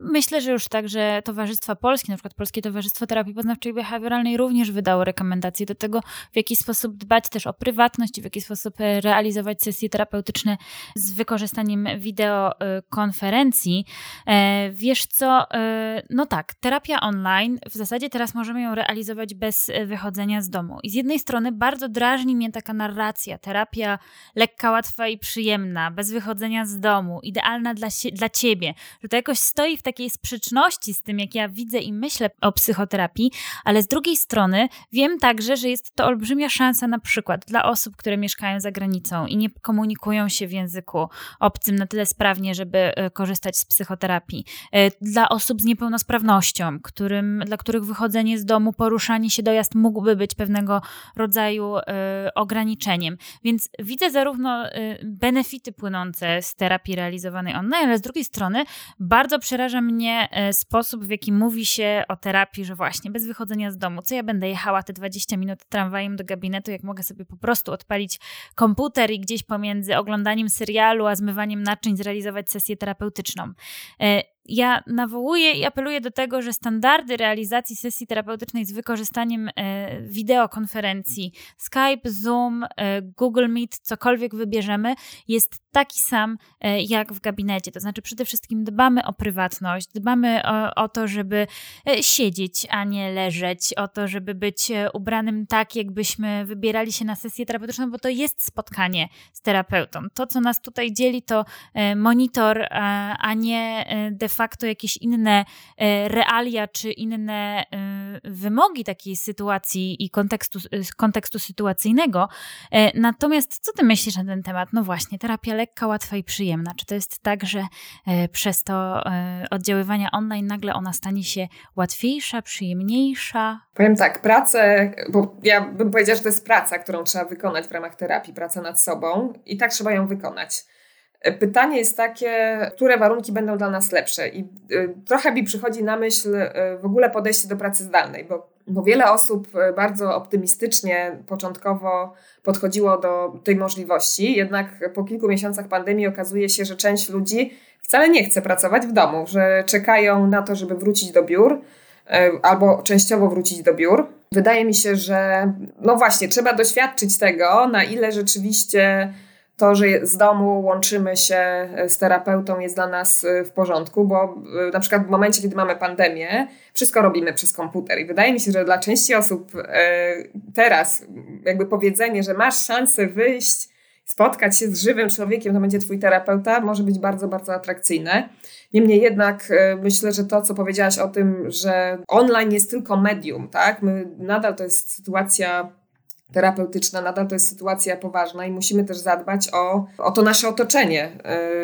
Myślę, że już także towarzystwa polskie, na przykład Polskie Towarzystwo Terapii Poznawczej i Behawioralnej również wydało rekomendacje do tego, w jaki sposób dbać też o prywatność w jaki sposób e, realizować sesje terapeutyczne z wykorzystaniem wideokonferencji. E, wiesz co, e, no tak, terapia online, w zasadzie teraz możemy ją realizować bez wychodzenia z domu. I z jednej strony bardzo drażni mnie taka narracja, terapia lekka, łatwa i przyjemna, bez wychodzenia z domu, idealna dla, dla ciebie, że to jakoś stoi w takiej sprzeczności z tym, jak ja widzę i myślę o psychoterapii, ale z drugiej strony wiem także, że jest to olbrzymia szansa na przykład dla osób, które mieszkają za granicą i nie komunikują się w języku obcym na tyle sprawnie, żeby e, korzystać z psychoterapii. E, dla osób z niepełnosprawnością, którym, dla których wychodzenie z domu, poruszanie się, dojazd mógłby być pewnego rodzaju y, ograniczeniem. Więc widzę zarówno benefity płynące z terapii realizowanej online, ale z drugiej strony bardzo przeraża przeraża mnie sposób, w jaki mówi się o terapii, że właśnie bez wychodzenia z domu, co ja będę jechała te 20 minut tramwajem do gabinetu, jak mogę sobie po prostu odpalić komputer i gdzieś pomiędzy oglądaniem serialu a zmywaniem naczyń zrealizować sesję terapeutyczną ja nawołuję i apeluję do tego, że standardy realizacji sesji terapeutycznej z wykorzystaniem e, wideokonferencji, Skype, Zoom, e, Google Meet, cokolwiek wybierzemy, jest taki sam e, jak w gabinecie. To znaczy, przede wszystkim dbamy o prywatność, dbamy o, o to, żeby siedzieć, a nie leżeć, o to, żeby być ubranym tak, jakbyśmy wybierali się na sesję terapeutyczną, bo to jest spotkanie z terapeutą. To, co nas tutaj dzieli, to monitor, a nie de facto jakieś inne e, realia czy inne e, wymogi takiej sytuacji i kontekstu, e, kontekstu sytuacyjnego. Natomiast co ty myślisz na ten temat? No właśnie, terapia lekka, łatwa i przyjemna. Czy to jest tak, że przez to oddziaływania online nagle ona stanie się łatwiejsza, przyjemniejsza? Powiem tak, pracę, bo ja bym powiedziała, że to jest praca, którą trzeba wykonać w ramach terapii, praca nad sobą i tak trzeba ją wykonać. Pytanie jest takie, które warunki będą dla nas lepsze? I y, trochę mi przychodzi na myśl y, w ogóle podejście do pracy zdalnej, bo, bo wiele osób y, bardzo optymistycznie początkowo podchodziło do tej możliwości, jednak po kilku miesiącach pandemii okazuje się, że część ludzi wcale nie chce pracować w domu, że czekają na to, żeby wrócić do biur albo częściowo wrócić do biur. Wydaje mi się, że no właśnie, trzeba doświadczyć tego, na ile rzeczywiście to, że z domu łączymy się e, z terapeutą jest dla nas e, w porządku, bo e, na przykład w momencie, kiedy mamy pandemię, wszystko robimy przez komputer i wydaje mi się, że dla części osób teraz jakby powiedzenie, że masz szansę wyjść, spotkać się z żywym człowiekiem, to będzie twój terapeuta, może być bardzo, bardzo atrakcyjne. Niemniej jednak myślę, że to, co powiedziałaś o tym, że online jest tylko medium, tak? My nadal to jest sytuacja terapeutyczna, nadal to jest sytuacja poważna i musimy też zadbać o, o to nasze otoczenie,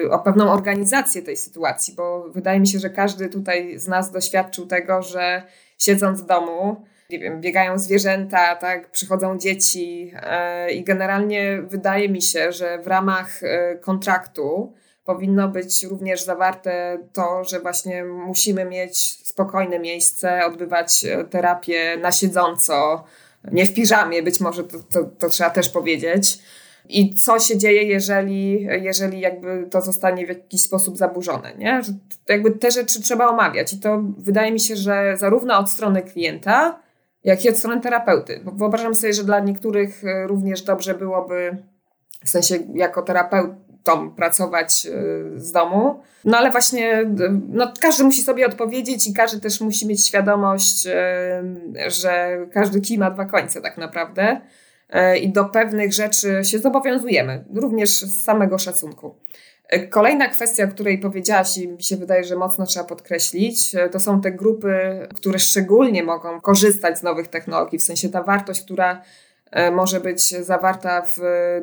y, o pewną organizację tej sytuacji, bo wydaje mi się, że każdy tutaj z nas doświadczył tego, że siedząc w domu, nie wiem, biegają zwierzęta, tak, przychodzą dzieci y, i generalnie wydaje mi się, że w ramach y, kontraktu powinno być również zawarte to, że właśnie musimy mieć spokojne miejsce, odbywać terapię na siedząco, nie w piżamie, być może to, to, to trzeba też powiedzieć. I co się dzieje, jeżeli, jeżeli jakby to zostanie w jakiś sposób zaburzone, nie? Że jakby te rzeczy trzeba omawiać i to wydaje mi się, że zarówno od strony klienta, jak i od strony terapeuty. Bo wyobrażam sobie, że dla niektórych e, również dobrze byłoby, w sensie jako terapeut, pracować y, z domu. No ale właśnie y, no, każdy musi sobie odpowiedzieć i każdy też musi mieć świadomość, y, że każdy kij ma dwa końce tak naprawdę i do pewnych rzeczy się zobowiązujemy, również z samego szacunku. Kolejna kwestia, o której powiedziałaś i mi się wydaje, że mocno trzeba podkreślić, to są te grupy, które szczególnie mogą korzystać z nowych technologii, w sensie ta wartość, która może być zawarta w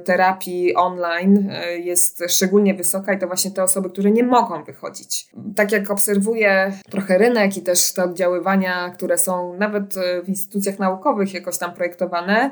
terapii online e, jest szczególnie wysoka i to właśnie te osoby, które nie mogą wychodzić. Tak jak obserwuję trochę rynek i też te oddziaływania, które są nawet w instytucjach naukowych jakoś tam projektowane,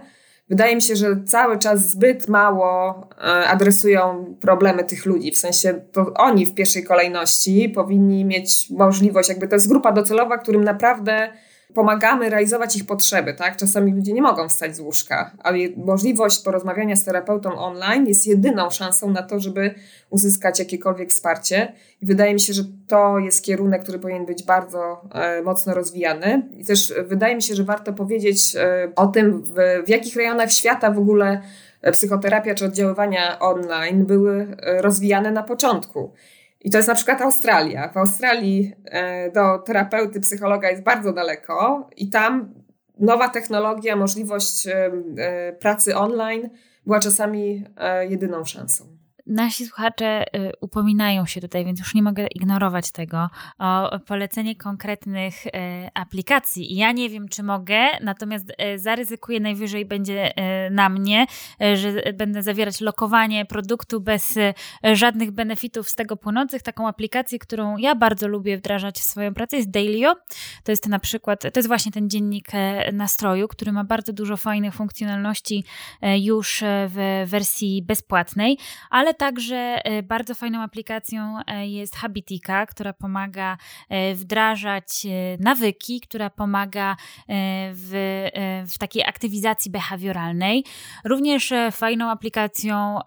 wydaje mi się, że cały czas zbyt mało e, adresują problemy tych ludzi. W sensie to oni w pierwszej kolejności powinni mieć możliwość, jakby to jest grupa docelowa, którym naprawdę pomagamy realizować ich potrzeby, tak? Czasami ludzie nie mogą wstać z łóżka, ale możliwość porozmawiania z terapeutą online jest jedyną szansą na to, żeby uzyskać jakiekolwiek wsparcie. I wydaje mi się, że to jest kierunek, który powinien być bardzo e, mocno rozwijany. I też wydaje mi się, że warto powiedzieć e, o tym, w, w jakich rejonach świata w ogóle psychoterapia czy oddziaływania online były e, rozwijane na początku. I to jest na przykład Australia. W Australii e, do terapeuty, psychologa jest bardzo daleko i tam nowa technologia, możliwość e, e, pracy online była czasami jedyną szansą. Nasi słuchacze y, upominają się tutaj, więc już nie mogę ignorować tego, o polecenie konkretnych y, aplikacji. Ja nie wiem, czy mogę, natomiast y, zaryzykuję najwyżej będzie na mnie, że będę zawierać lokowanie produktu bez żadnych benefitów z tego płynących. Taką aplikację, którą ja bardzo lubię wdrażać w swoją pracę jest Dailyo. To jest na przykład, to jest właśnie ten dziennik nastroju, który ma bardzo dużo fajnych funkcjonalności już w wersji bezpłatnej, ale także bardzo fajną aplikacją jest Habitika, która pomaga wdrażać nawyki, która pomaga w, w takiej aktywizacji behawioralnej. Również fajną aplikacją,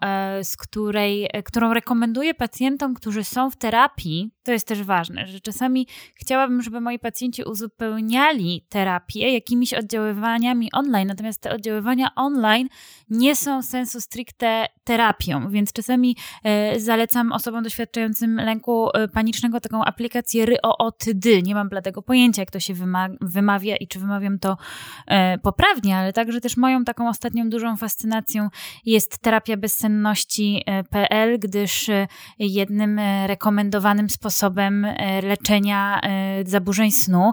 z której, którą rekomenduję pacjentom, którzy są w terapii, to jest też ważne, że czasami chciałabym, żeby moi pacjenci uzupełniali terapię jakimiś oddziaływaniami online, natomiast te oddziaływania online nie są sensu stricte terapią, więc czasami e, zalecam osobom doświadczającym lęku e, panicznego taką aplikację RYOOTD. Nie mam bladego pojęcia, jak to się wymawia i czy wymawiam to e, poprawnie, ale także też moją taką ostatnią dużą fascynacją jest terapia bezsenności.pl, gdyż jednym rekomendowanym sposobem leczenia zaburzeń snu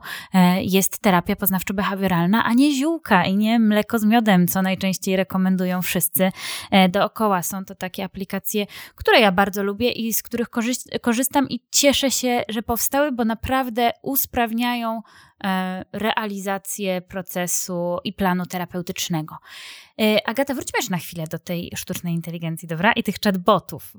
jest terapia poznawczo-behawioralna, a nie ziółka i nie mleko z miodem, co najczęściej rekomendują wszyscy dookoła. Są to takie aplikacje, które ja bardzo lubię i z których korzystam i cieszę się, że powstały, bo naprawdę usprawniają e, realizację procesu i planu terapeutycznego. E, Agata, wróćmy jeszcze na chwilę do tej sztucznej inteligencji, dobra? I tych chatbotów.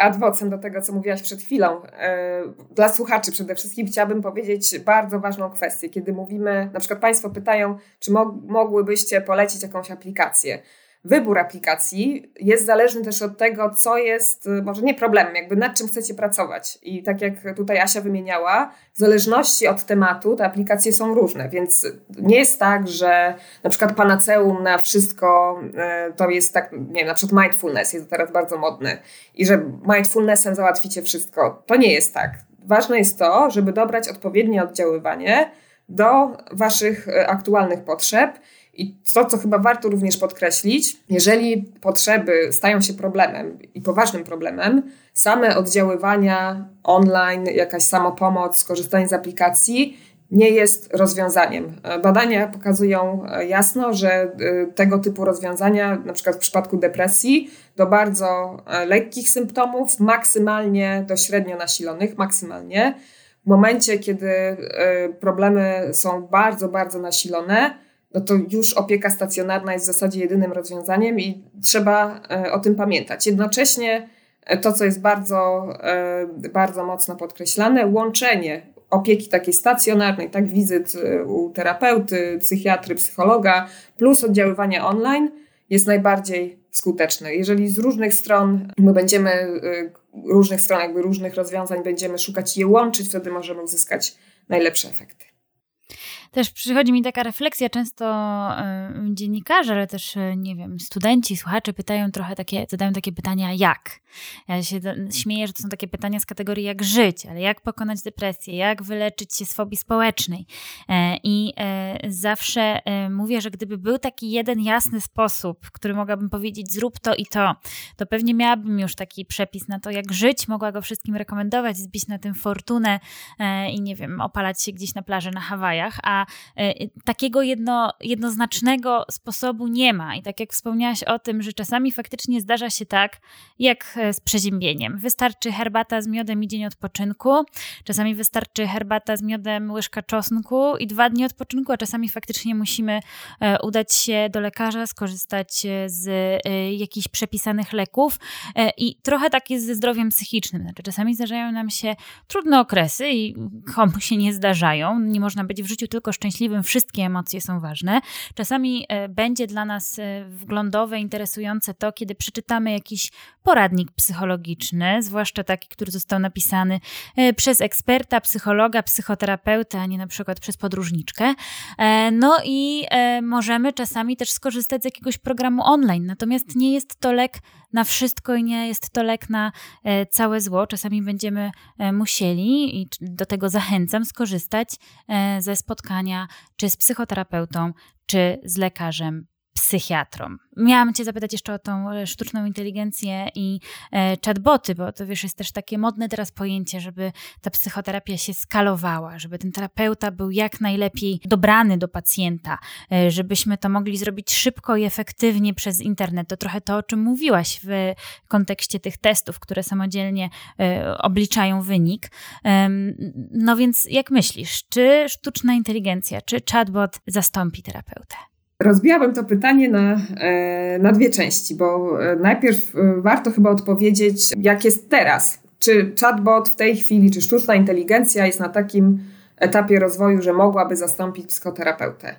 Adwocem do tego, co mówiłaś przed chwilą. E, dla słuchaczy przede wszystkim chciałabym powiedzieć bardzo ważną kwestię. Kiedy mówimy, na przykład Państwo pytają, czy mogłybyście polecić jakąś aplikację wybór aplikacji jest zależny też od tego, co jest, y, może nie problemem, jakby nad czym chcecie pracować. I tak jak tutaj Asia wymieniała, w zależności od tematu te aplikacje są różne, więc nie jest tak, że na przykład panaceum na wszystko y, to jest tak, nie wiem, na przykład mindfulness jest teraz bardzo modny i że mindfulnessem załatwicie wszystko. To nie jest tak. Ważne jest to, żeby dobrać odpowiednie oddziaływanie do Waszych y, aktualnych potrzeb i to, co chyba warto również podkreślić, jeżeli potrzeby stają się problemem i poważnym problemem, same oddziaływania online, jakaś samopomoc, korzystanie z aplikacji nie jest rozwiązaniem. Badania pokazują jasno, że y, tego typu rozwiązania, na przykład w przypadku depresji, do bardzo e, lekkich symptomów, maksymalnie do średnio nasilonych, maksymalnie. W momencie, kiedy e, problemy są bardzo, bardzo nasilone, no to już opieka stacjonarna jest w zasadzie jedynym rozwiązaniem i trzeba e, o tym pamiętać. Jednocześnie e, to, co jest bardzo, e, bardzo mocno podkreślane, łączenie opieki takiej stacjonarnej, tak wizyt u terapeuty, psychiatry, psychologa, plus oddziaływania online jest najbardziej skuteczne. Jeżeli z różnych stron my będziemy, różnych stron, jakby różnych rozwiązań będziemy szukać i je łączyć, wtedy możemy uzyskać najlepsze efekty też przychodzi mi taka refleksja, często dziennikarze, ale też, y, nie wiem, studenci, słuchacze pytają trochę takie, zadają takie pytania jak. Ja się śmieję, że to są takie pytania z kategorii jak żyć, ale jak pokonać depresję, jak wyleczyć się z fobii społecznej. E, I e, zawsze e, mówię, że gdyby był taki jeden jasny sposób, który mogłabym powiedzieć zrób to i to, to pewnie miałabym już taki przepis na to, jak żyć, mogła go wszystkim rekomendować, zbić na tym fortunę i nie wiem, opalać się gdzieś na plaży na Hawajach, a E, takiego jedno, jednoznacznego sposobu nie ma. I tak jak wspomniałaś o tym, że czasami faktycznie zdarza się tak, jak e, z przeziębieniem. Wystarczy herbata z miodem i dzień odpoczynku, czasami wystarczy herbata z miodem, łyżka czosnku i dwa dni odpoczynku, a czasami faktycznie musimy e, udać się do lekarza, skorzystać z jakichś przepisanych leków. I trochę tak jest ze zdrowiem psychicznym. Znaczy, czasami zdarzają nam się trudne okresy i komu się nie zdarzają. Nie można być w życiu tylko szczęśliwym wszystkie emocje są ważne. Czasami e, będzie dla nas e, wglądowe, interesujące to, kiedy przeczytamy jakiś poradnik psychologiczny, zwłaszcza taki, który został napisany e, przez eksperta, psychologa, psychoterapeuta, a nie na przykład przez podróżniczkę. No i możemy czasami też skorzystać z jakiegoś programu online, natomiast nie jest to lek na wszystko i nie jest to lek na całe zło. Czasami będziemy musieli, i do tego zachęcam, skorzystać ze spotkania czy z psychoterapeutą, czy z lekarzem psychiatrą. Miałam Cię zapytać jeszcze o tą e, sztuczną inteligencję i e, chatboty, bo to wiesz, jest też takie modne teraz pojęcie, żeby ta psychoterapia się skalowała, żeby ten terapeuta był jak najlepiej dobrany do pacjenta, e, żebyśmy to mogli zrobić szybko i efektywnie przez internet. To trochę to, o czym mówiłaś w kontekście tych testów, które samodzielnie e, obliczają wynik. No więc jak myślisz, czy sztuczna inteligencja, czy chatbot zastąpi terapeutę? Rozbijałabym to pytanie na, e, na dwie części, bo e, najpierw e, warto chyba odpowiedzieć, jak jest teraz. Czy chatbot w tej chwili, czy sztuczna inteligencja jest na takim etapie rozwoju, że mogłaby zastąpić psychoterapeutę?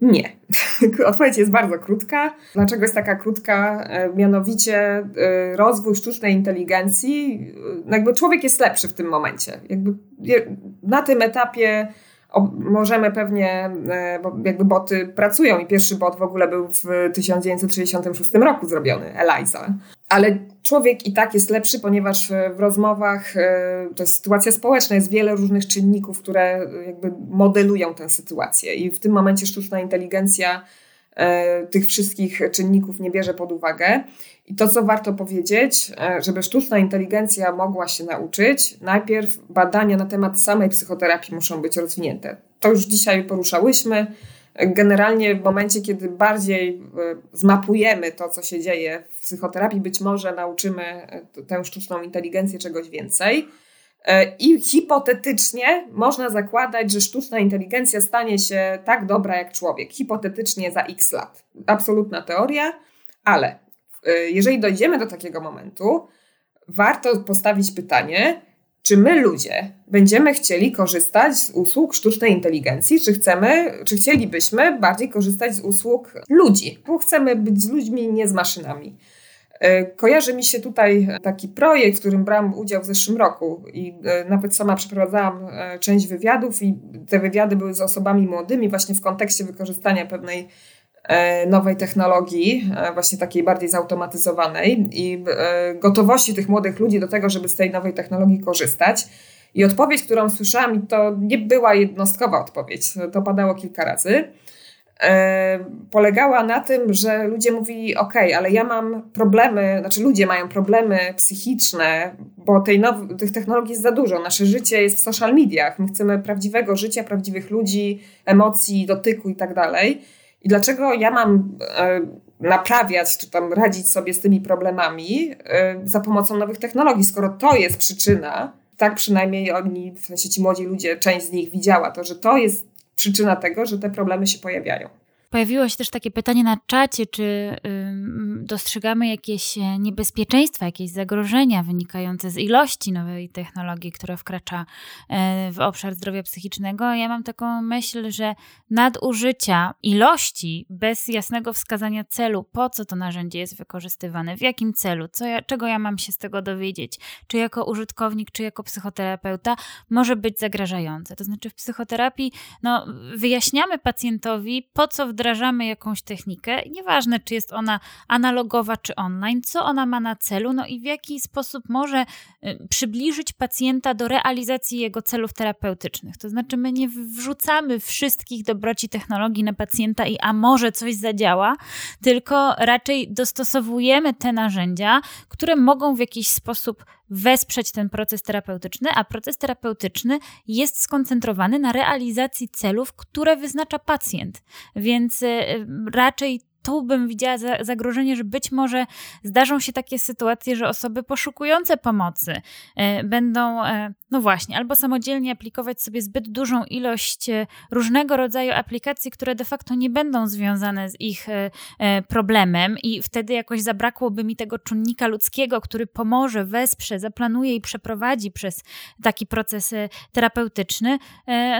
Nie. Odpowiedź jest bardzo krótka. Dlaczego jest taka krótka? Mianowicie rozwój sztucznej inteligencji, jakby człowiek jest lepszy w tym momencie. Jakby na tym etapie możemy pewnie, e, bo jakby boty pracują i pierwszy bot w ogóle był w 1966 roku zrobiony, Eliza. Ale człowiek i tak jest lepszy, ponieważ w rozmowach, e, to jest sytuacja społeczna, jest wiele różnych czynników, które jakby modelują tę sytuację i w tym momencie sztuczna inteligencja e, tych wszystkich czynników nie bierze pod uwagę. I to, co warto powiedzieć, e, żeby sztuczna inteligencja mogła się nauczyć, najpierw badania na temat samej psychoterapii muszą być rozwinięte. To już dzisiaj poruszałyśmy. Generalnie w momencie, kiedy bardziej e, zmapujemy to, co się dzieje w psychoterapii, być może nauczymy e, tę sztuczną inteligencję czegoś więcej. I hipotetycznie można zakładać, że sztuczna inteligencja stanie się tak dobra jak człowiek. Hipotetycznie za x lat. Absolutna teoria, ale jeżeli dojdziemy do takiego momentu, warto postawić pytanie, czy my ludzie będziemy chcieli korzystać z usług sztucznej inteligencji, czy chcemy, czy chcielibyśmy bardziej korzystać z usług ludzi, bo chcemy być z ludźmi, nie z maszynami. Y, kojarzy mi się tutaj taki projekt, w którym brałam udział w zeszłym roku i y, nawet sama przeprowadzałam część wywiadów i te wywiady były z osobami młodymi właśnie w kontekście wykorzystania pewnej nowej technologii, e, właśnie takiej bardziej zautomatyzowanej i e, gotowości tych młodych ludzi do tego, żeby z tej nowej technologii korzystać. I odpowiedź, którą słyszałam, to nie była jednostkowa odpowiedź, to padało kilka razy. polegała na tym, że ludzie mówili: OK, ale ja mam problemy, znaczy ludzie mają problemy psychiczne, bo tej now- tych technologii jest za dużo. Nasze życie jest w social mediach. My chcemy prawdziwego życia, prawdziwych ludzi, emocji, dotyku i tak dalej. I dlaczego ja mam e, naprawiać, czy tam radzić sobie z tymi problemami e, za pomocą nowych technologii, skoro to jest przyczyna, tak przynajmniej oni, w sensie ci młodzi ludzie, część z nich widziała to, że to jest przyczyna tego, że te problemy się pojawiają. Pojawiło się też takie pytanie na czacie, czy dostrzegamy jakieś e, niebezpieczeństwa, jakieś zagrożenia wynikające z ilości nowej technologii, która wkracza e, w obszar zdrowia psychicznego. Ja mam taką myśl, że nadużycia ilości bez jasnego wskazania celu, po co to narzędzie jest wykorzystywane, w jakim celu, co ja, czego ja mam się z tego dowiedzieć, czy jako użytkownik, czy jako psychoterapeuta, może być zagrażające. To znaczy w psychoterapii no, wyjaśniamy pacjentowi, po co wdrażamy wdrażamy jakąś technikę, nieważne czy jest ona analogowa czy online, co ona ma na celu, no i w jaki sposób może y, przybliżyć pacjenta do realizacji jego celów terapeutycznych. To znaczy, my nie wrzucamy wszystkich dobroci technologii na pacjenta i a może coś zadziała, tylko raczej dostosowujemy te narzędzia, które mogą w jakiś sposób wesprzeć ten proces terapeutyczny, a proces terapeutyczny jest skoncentrowany na realizacji celów, które wyznacza pacjent. Więc y, raczej tu bym widziała zagrożenie, że być może zdarzą się takie sytuacje, że osoby poszukujące pomocy e, będą, e, no właśnie, albo samodzielnie aplikować sobie zbyt dużą ilość e, różnego rodzaju aplikacji, które de facto nie będą związane z ich problemem, i wtedy jakoś zabrakłoby mi tego czynnika ludzkiego, który pomoże, wesprze, zaplanuje i przeprowadzi przez taki proces terapeutyczny.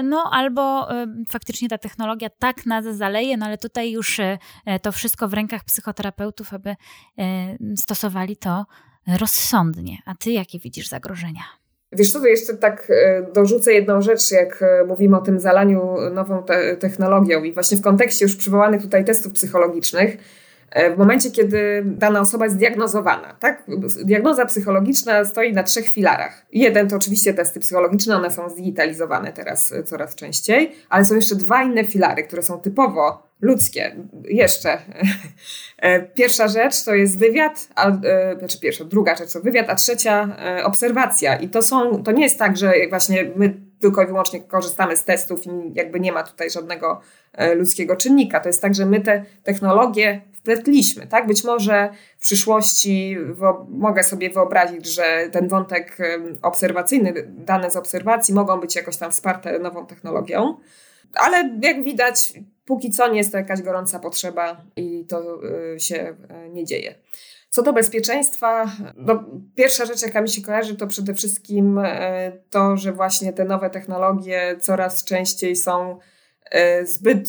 No albo faktycznie ta technologia tak nas zaleje, no ale tutaj już to wszystko w rękach psychoterapeutów, aby stosowali to rozsądnie. A ty jakie widzisz zagrożenia? Wiesz to jeszcze tak e, dorzucę jedną rzecz, jak e, mówimy o tym zalaniu nową te technologią i właśnie w kontekście już przywołanych tutaj testów psychologicznych, w momencie, kiedy dana osoba jest zdiagnozowana. Tak? Diagnoza psychologiczna stoi na trzech filarach. Jeden to oczywiście testy psychologiczne, one są zdigitalizowane teraz coraz częściej, ale są jeszcze dwa inne filary, które są typowo ludzkie. Jeszcze. E, pierwsza rzecz to jest wywiad, a, e, znaczy pierwsza, druga rzecz to wywiad, a trzecia e, obserwacja. I to są, to nie jest tak, że właśnie my tylko i wyłącznie korzystamy z testów i jakby nie ma tutaj żadnego ludzkiego czynnika. To jest tak, że my te technologie wpletliśmy, tak? Być może w przyszłości mogę sobie wyobrazić, że ten wątek obserwacyjny, dane z obserwacji mogą być jakoś tam wsparte nową technologią, ale jak widać, póki co nie jest to jakaś gorąca potrzeba i to się nie dzieje. Co do bezpieczeństwa, no, pierwsza rzecz, jaka mi się kojarzy, to przede wszystkim to, że właśnie te nowe technologie coraz częściej są zbyt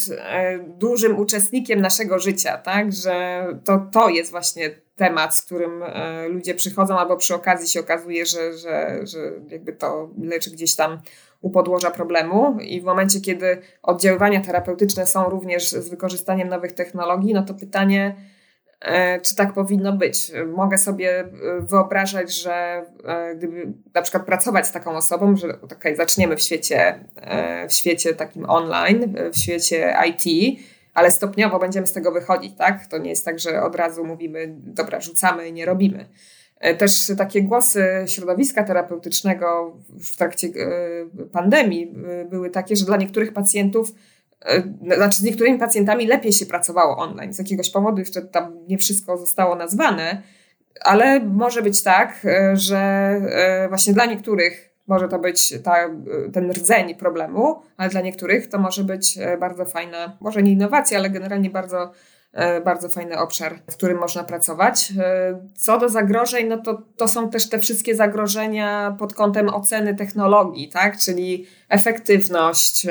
dużym uczestnikiem naszego życia, tak? Że to, to jest właśnie temat, z którym e, ludzie przychodzą, albo przy okazji się okazuje, że, że, że jakby to leczy gdzieś tam u podłoża problemu i w momencie, kiedy oddziaływania terapeutyczne są również z wykorzystaniem nowych technologii, no to pytanie, e, czy tak powinno być. Mogę sobie e, wyobrażać, że gdyby na przykład pracować z taką osobą, że okay, zaczniemy w świecie, w świecie takim online, w świecie IT, ale stopniowo będziemy z tego wychodzić, tak? To nie jest tak, że od razu mówimy, dobra, rzucamy i nie robimy. E, też takie głosy środowiska terapeutycznego w trakcie e, pandemii e, były takie, że dla niektórych pacjentów, znaczy z niektórymi pacjentami lepiej się pracowało online. Z jakiegoś powodu jeszcze tam nie wszystko zostało nazwane, ale może być tak, że właśnie dla niektórych może to być ta, ten rdzeń problemu, ale dla niektórych to może być e, bardzo fajna, może nie innowacja, ale generalnie bardzo, e, bardzo fajny obszar, w którym można pracować. E, co do zagrożeń, no to, to są też te wszystkie zagrożenia pod kątem oceny technologii, tak? czyli efektywność,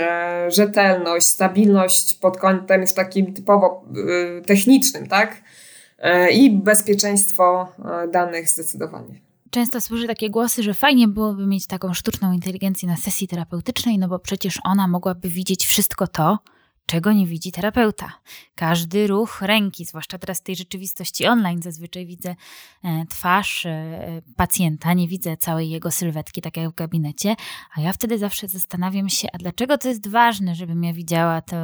rzetelność, stabilność pod kątem już takim typowo technicznym, tak? I bezpieczeństwo danych zdecydowanie często słyszę takie głosy, że fajnie byłoby mieć taką sztuczną inteligencję na sesji terapeutycznej, no bo przecież ona mogłaby widzieć wszystko to, czego nie widzi terapeuta. Każdy ruch ręki, zwłaszcza teraz w tej rzeczywistości online, zazwyczaj widzę e, twarz e, pacjenta, nie widzę całej jego sylwetki, tak jak w gabinecie, a ja wtedy zawsze zastanawiam się, a dlaczego to jest ważne, żebym ja widziała to,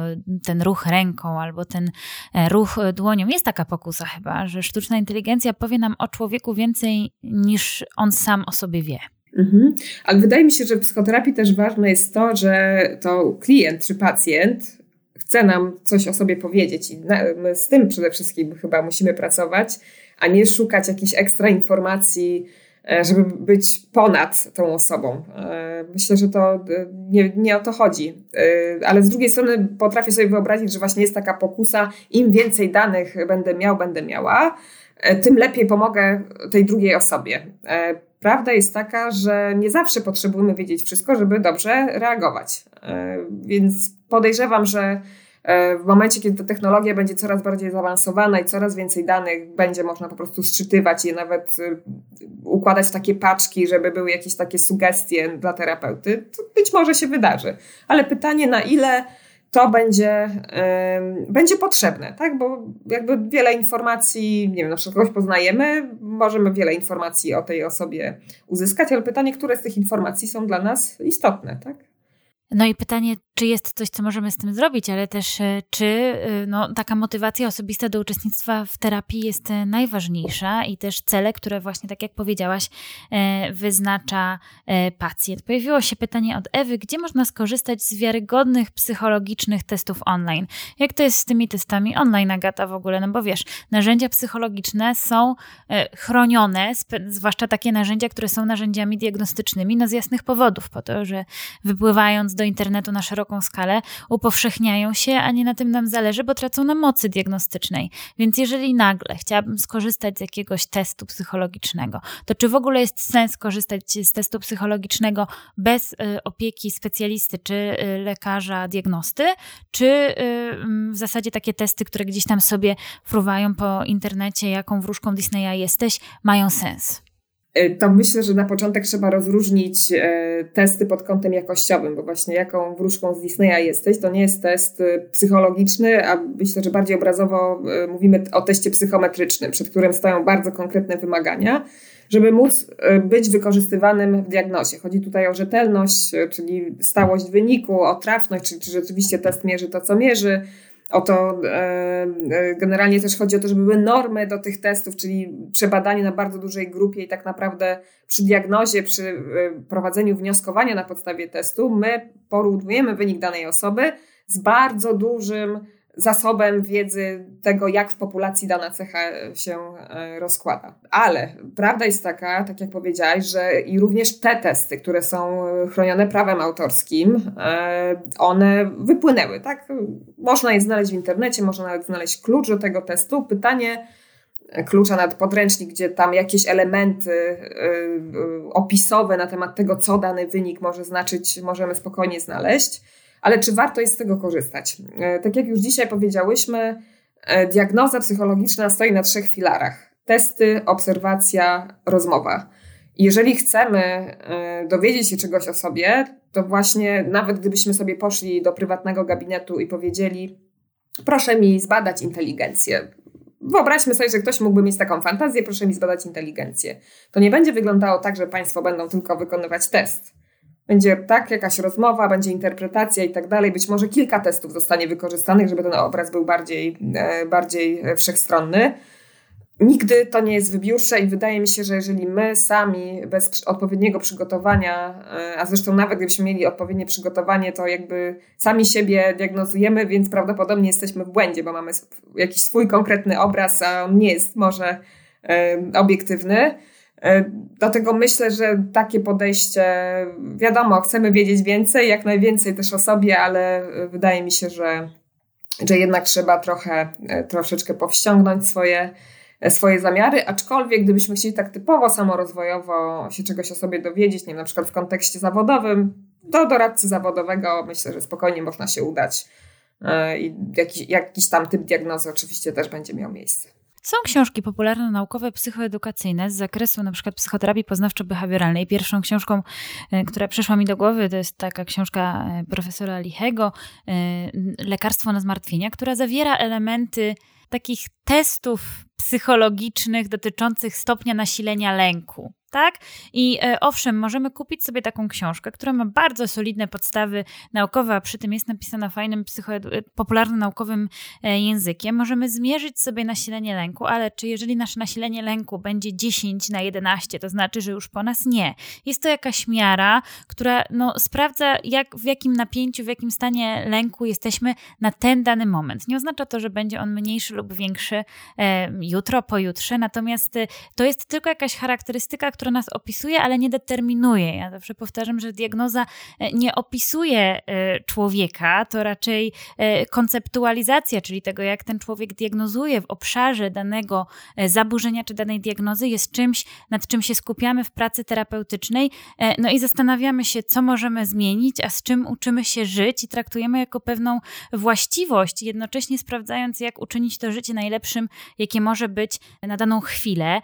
ten ruch ręką albo ten e, ruch dłonią. Jest taka pokusa chyba, że sztuczna inteligencja powie nam o człowieku więcej niż on sam o sobie wie. Mhm. Ale wydaje mi się, że w psychoterapii też ważne jest to, że to klient czy pacjent chce nam coś o sobie powiedzieć i my z tym przede wszystkim chyba musimy pracować, a nie szukać jakichś ekstra informacji, e, żeby być ponad tą osobą. E, myślę, że to e, nie, nie o to chodzi. Ale z drugiej strony potrafię sobie wyobrazić, że właśnie jest taka pokusa, im więcej danych będę miał, będę miała, tym lepiej pomogę tej drugiej osobie. Prawda jest taka, że nie zawsze potrzebujemy wiedzieć wszystko, żeby dobrze reagować. Więc podejrzewam, że w momencie, kiedy ta technologia będzie coraz bardziej zaawansowana i coraz więcej danych będzie można po prostu sczytywać i nawet e, układać takie paczki, żeby były jakieś takie sugestie dla terapeuty, to być może się wydarzy. Ale pytanie, na ile to będzie, będzie potrzebne, tak? Bo jakby wiele informacji, nie wiem, na przykład kogoś poznajemy, możemy wiele informacji o tej osobie uzyskać, ale pytanie, które z tych informacji są dla nas istotne, tak? No i pytanie, czy jest coś, co możemy z tym zrobić, ale też e, czy e, no, taka motywacja osobista do uczestnictwa w terapii jest e, najważniejsza i też cele, które właśnie, tak jak powiedziałaś, wyznacza pacjent. Pojawiło się pytanie od Ewy, gdzie można skorzystać z wiarygodnych psychologicznych testów online? Jak to jest z tymi testami online, Agata, w ogóle? No bo wiesz, narzędzia psychologiczne są chronione, zwłaszcza takie narzędzia, które są narzędziami diagnostycznymi, no z jasnych powodów, po to, że wypływając do internetu na szeroką skalę, upowszechniają się, a nie na tym nam zależy, bo tracą na mocy diagnostycznej. Więc jeżeli nagle chciałabym skorzystać z jakiegoś testu psychologicznego, to czy w ogóle jest sens korzystać z testu psychologicznego bez y, opieki specjalisty czy y, lekarza diagnosty, czy y, w zasadzie takie testy, które gdzieś tam sobie fruwają po internecie, jaką wróżką Disneya jesteś, mają sens? E, to myślę, że na początek trzeba rozróżnić e, testy pod kątem jakościowym, bo właśnie jaką wróżką z Disneya jesteś, to nie jest test e, psychologiczny, a myślę, że bardziej obrazowo mówimy o teście psychometrycznym, przed którym stoją bardzo konkretne wymagania, żeby móc być wykorzystywanym w diagnozie. Chodzi tutaj o rzetelność, czyli stałość wyniku, o trafność, czy, czy rzeczywiście test mierzy to, co mierzy, o to e, e, generalnie też chodzi o to, żeby były normy do tych testów, czyli przebadanie na bardzo dużej grupie i tak naprawdę przy diagnozie, przy e, prowadzeniu wnioskowania na podstawie testu, my porównujemy wynik danej osoby z bardzo dużym zasobem wiedzy tego, jak w populacji dana cecha się e, rozkłada. Ale prawda jest taka, tak jak powiedziałaś, że i również te testy, które są chronione prawem autorskim, e, one wypłynęły, tak? Można je znaleźć w internecie, można nawet znaleźć klucz do tego testu. Pytanie, klucza nad podręcznik, gdzie tam jakieś elementy opisowe na temat tego, co dany wynik może znaczyć, możemy spokojnie znaleźć. Ale czy warto jest z tego korzystać? E, tak jak już dzisiaj powiedziałyśmy, e, diagnoza psychologiczna stoi na trzech filarach: testy, obserwacja, rozmowa. Jeżeli chcemy e, dowiedzieć się czegoś o sobie, to właśnie nawet gdybyśmy sobie poszli do prywatnego gabinetu i powiedzieli: Proszę mi zbadać inteligencję, Wyobraźmy sobie, że ktoś mógłby mieć taką fantazję, proszę mi zbadać inteligencję. To nie będzie wyglądało tak, że Państwo będą tylko wykonywać test. Będzie tak, jakaś rozmowa, będzie interpretacja i tak dalej. Być może kilka testów zostanie wykorzystanych, żeby ten obraz był bardziej, e, bardziej wszechstronny. Nigdy to nie jest wybiórcze i wydaje mi się, że jeżeli my sami bez odpowiedniego przygotowania, e, a zresztą nawet gdybyśmy mieli odpowiednie przygotowanie, to jakby sami siebie diagnozujemy, więc prawdopodobnie jesteśmy w błędzie, bo mamy jakiś swój konkretny obraz, a on nie jest może e, obiektywny. E, dlatego myślę, że takie podejście, wiadomo, chcemy wiedzieć więcej, jak najwięcej też o sobie, ale wydaje mi się, że, że jednak trzeba trochę, troszeczkę powściągnąć swoje swoje zamiary, aczkolwiek gdybyśmy chcieli tak typowo samorozwojowo się czegoś o sobie dowiedzieć, nie na przykład w kontekście zawodowym, do doradcy zawodowego myślę, że spokojnie można się udać e, i jakiś, jakiś tam typ diagnozy oczywiście też będzie miał miejsce. Są książki popularno-naukowe, psychoedukacyjne z zakresu przykład psychoterapii poznawczo-behawioralnej. Pierwszą książką, e, która przyszła mi do głowy, to jest taka książka e, profesora Lichego, Lekarstwo na zmartwienia, która zawiera elementy takich testów psychologicznych dotyczących stopnia nasilenia lęku tak? I e, owszem, możemy kupić sobie taką książkę, która ma bardzo solidne podstawy naukowe, a przy tym jest napisana fajnym, e, popularno-naukowym e, językiem. Możemy zmierzyć sobie nasilenie lęku, ale czy jeżeli nasze nasilenie lęku będzie 10 na 11, to znaczy, że już po nas nie. Jest to jakaś miara, która no, sprawdza, jak, w jakim napięciu, w jakim stanie lęku jesteśmy na ten dany moment. Nie oznacza to, że będzie on mniejszy lub większy e, jutro, pojutrze, natomiast to jest tylko jakaś charakterystyka, która która nas opisuje, ale nie determinuje. Ja zawsze powtarzam, że diagnoza e, nie opisuje e, człowieka, to raczej e, konceptualizacja, czyli tego, jak ten człowiek diagnozuje w obszarze danego zaburzenia czy danej diagnozy, jest czymś, nad czym się skupiamy w pracy terapeutycznej. No i zastanawiamy się, co możemy zmienić, a z czym uczymy się żyć i traktujemy jako pewną właściwość, jednocześnie sprawdzając, jak uczynić to życie najlepszym, jakie może być na daną chwilę.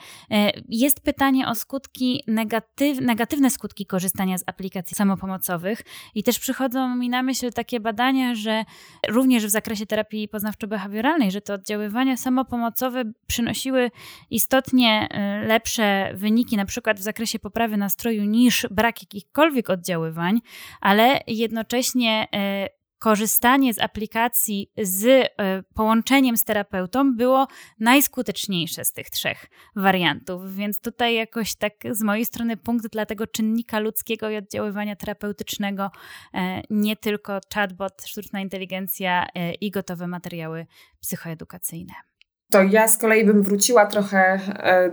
Jest pytanie o skutki skutki, negatyw, negatywne skutki korzystania z aplikacji samopomocowych. I też przychodzą mi na myśl takie badania, że również w zakresie terapii poznawczo-behawioralnej, że te oddziaływania samopomocowe przynosiły istotnie y, lepsze wyniki, na przykład w zakresie poprawy nastroju, niż brak jakichkolwiek oddziaływań, ale jednocześnie y, korzystanie z aplikacji z e, połączeniem z terapeutą było najskuteczniejsze z tych trzech wariantów. Więc tutaj jakoś tak z mojej strony punkt dla tego czynnika ludzkiego i oddziaływania terapeutycznego, e, nie tylko chatbot, sztuczna inteligencja e, i gotowe materiały psychoedukacyjne. To ja z kolei bym wróciła trochę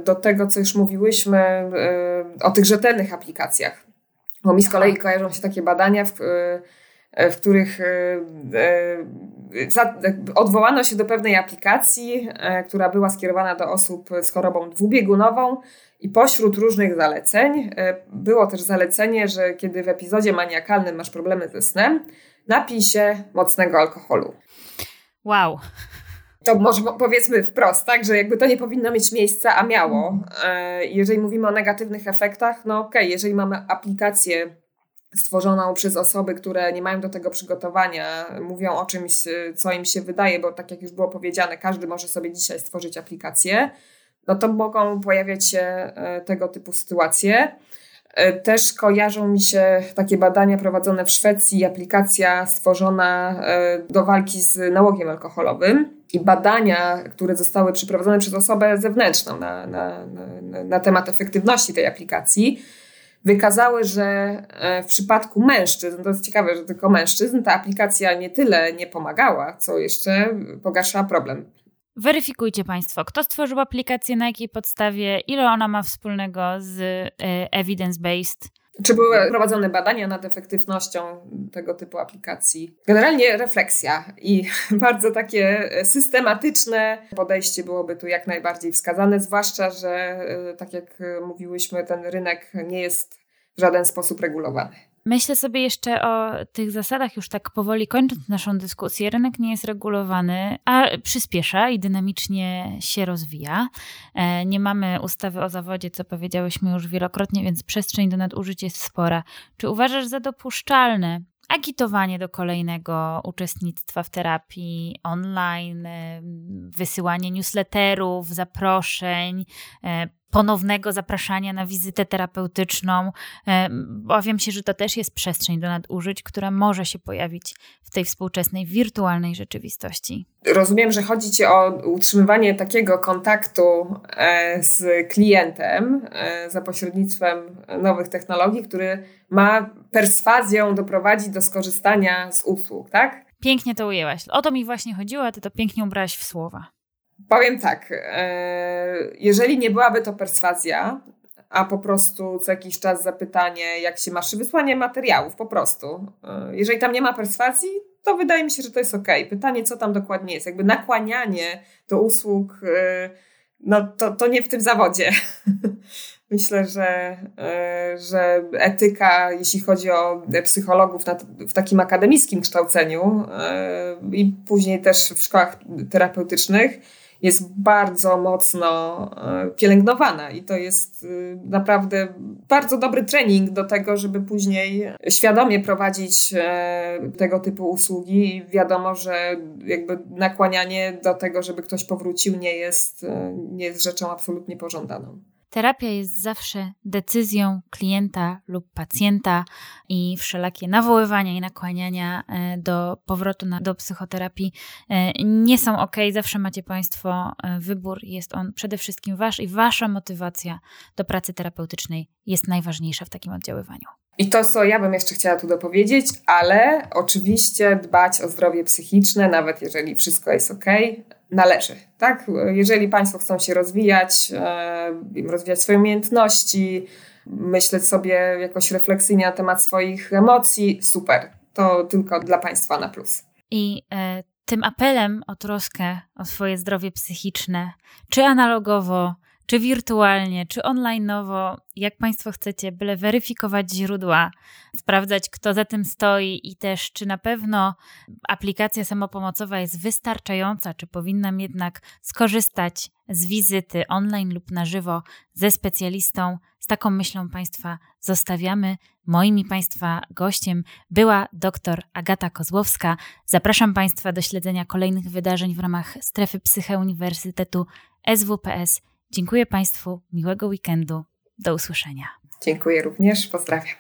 do tego, co już mówiłyśmy o tych rzetelnych aplikacjach. Bo mi z kolei kojarzą się takie badania, w w których e, e, odwołano się do pewnej aplikacji, która była skierowana do osób z chorobą dwubiegunową. I pośród różnych zaleceń było też zalecenie, że kiedy w epizodzie maniakalnym masz problemy ze snem, napij się mocnego alkoholu. Wow. To może powiedzmy wprost, tak, że jakby to nie powinno mieć miejsca, a miało. Jeżeli mówimy o negatywnych efektach, no okej, okay, jeżeli mamy aplikację stworzoną przez osoby, które nie mają do tego przygotowania, mówią o czymś, co im się wydaje, bo tak jak już było powiedziane, każdy może sobie dzisiaj stworzyć aplikację, no to mogą pojawiać się e, tego typu sytuacje. E, też kojarzą mi się takie badania prowadzone w Szwecji, aplikacja stworzona do walki z nałogiem alkoholowym i badania, które zostały przeprowadzone przez osobę zewnętrzną na, na, na, na temat efektywności tej aplikacji wykazały, że e, w przypadku mężczyzn, to jest ciekawe, że tylko mężczyzn, ta aplikacja nie tyle nie pomagała, co jeszcze pogarszała problem. Weryfikujcie Państwo, kto stworzył aplikację, na jakiej podstawie, ile ona ma wspólnego z e, evidence-based. Czy były prowadzone badania nad efektywnością tego typu aplikacji? Generalnie refleksja i bardzo takie systematyczne podejście byłoby tu jak najbardziej wskazane, zwłaszcza, że e, tak jak mówiłyśmy, ten rynek nie jest w żaden sposób regulowany. Myślę sobie jeszcze o tych zasadach, już tak powoli kończąc naszą dyskusję. Rynek nie jest regulowany, a przyspiesza i dynamicznie się rozwija. E, nie mamy ustawy o zawodzie, co powiedziałyśmy już wielokrotnie, więc przestrzeń do nadużyć jest spora. Czy uważasz za dopuszczalne agitowanie do kolejnego uczestnictwa w terapii online, wysyłanie newsletterów, zaproszeń, e, ponownego zapraszania na wizytę terapeutyczną. E, obawiam się, że to też jest przestrzeń do nadużyć, która może się pojawić w tej współczesnej wirtualnej rzeczywistości. Rozumiem, że chodzi Ci o utrzymywanie takiego kontaktu e, z klientem e, za pośrednictwem nowych technologii, który ma perswazją doprowadzić do skorzystania z usług, tak? Pięknie to ujęłaś. O to mi właśnie chodziło, a ty to pięknie ubrałaś w słowa. Powiem tak, e, jeżeli nie byłaby to perswazja, a po prostu co jakiś czas zapytanie, jak się masz, wysłanie materiałów, po prostu. E, jeżeli tam nie ma perswazji, to wydaje mi się, że to jest ok. Pytanie, co tam dokładnie jest, jakby nakłanianie do usług, e, no to, to nie w tym zawodzie. Myślę, że, że etyka, jeśli chodzi o psychologów w takim akademickim kształceniu i później też w szkołach terapeutycznych, jest bardzo mocno e, pielęgnowana i to jest y, naprawdę bardzo dobry trening do tego, żeby później świadomie prowadzić e, tego typu usługi wiadomo, że jakby nakłanianie do tego, żeby ktoś powrócił nie jest, e, nie jest rzeczą absolutnie pożądaną. Terapia jest zawsze decyzją klienta lub pacjenta i wszelakie nawoływania i nakłaniania e, do powrotu na, do psychoterapii e, nie są ok. Zawsze macie Państwo e, wybór. Jest on przede wszystkim Wasz i Wasza motywacja do pracy terapeutycznej jest najważniejsza w takim oddziaływaniu. I to, co ja bym jeszcze chciała tu dopowiedzieć, ale oczywiście dbać o zdrowie psychiczne, nawet jeżeli wszystko jest ok, należy. Tak? Jeżeli Państwo chcą się rozwijać, e, rozwijać swoje umiejętności, myśleć sobie jakoś refleksyjnie na temat swoich emocji, super. To tylko dla Państwa na plus. I e, tym apelem o troskę o swoje zdrowie psychiczne, czy analogowo, czy wirtualnie, czy onlineowo, jak Państwo chcecie, byle weryfikować źródła, sprawdzać, kto za tym stoi i też, czy na pewno aplikacja samopomocowa jest wystarczająca, czy powinnam jednak skorzystać z wizyty online lub na żywo ze specjalistą. Z taką myślą Państwa zostawiamy. Moim i Państwa gościem była dr Agata Kozłowska. Zapraszam Państwa do śledzenia kolejnych wydarzeń w ramach strefy Psyche Uniwersytetu SWPS Dziękuję Państwu, miłego weekendu. Do usłyszenia. Dziękuję również, pozdrawiam.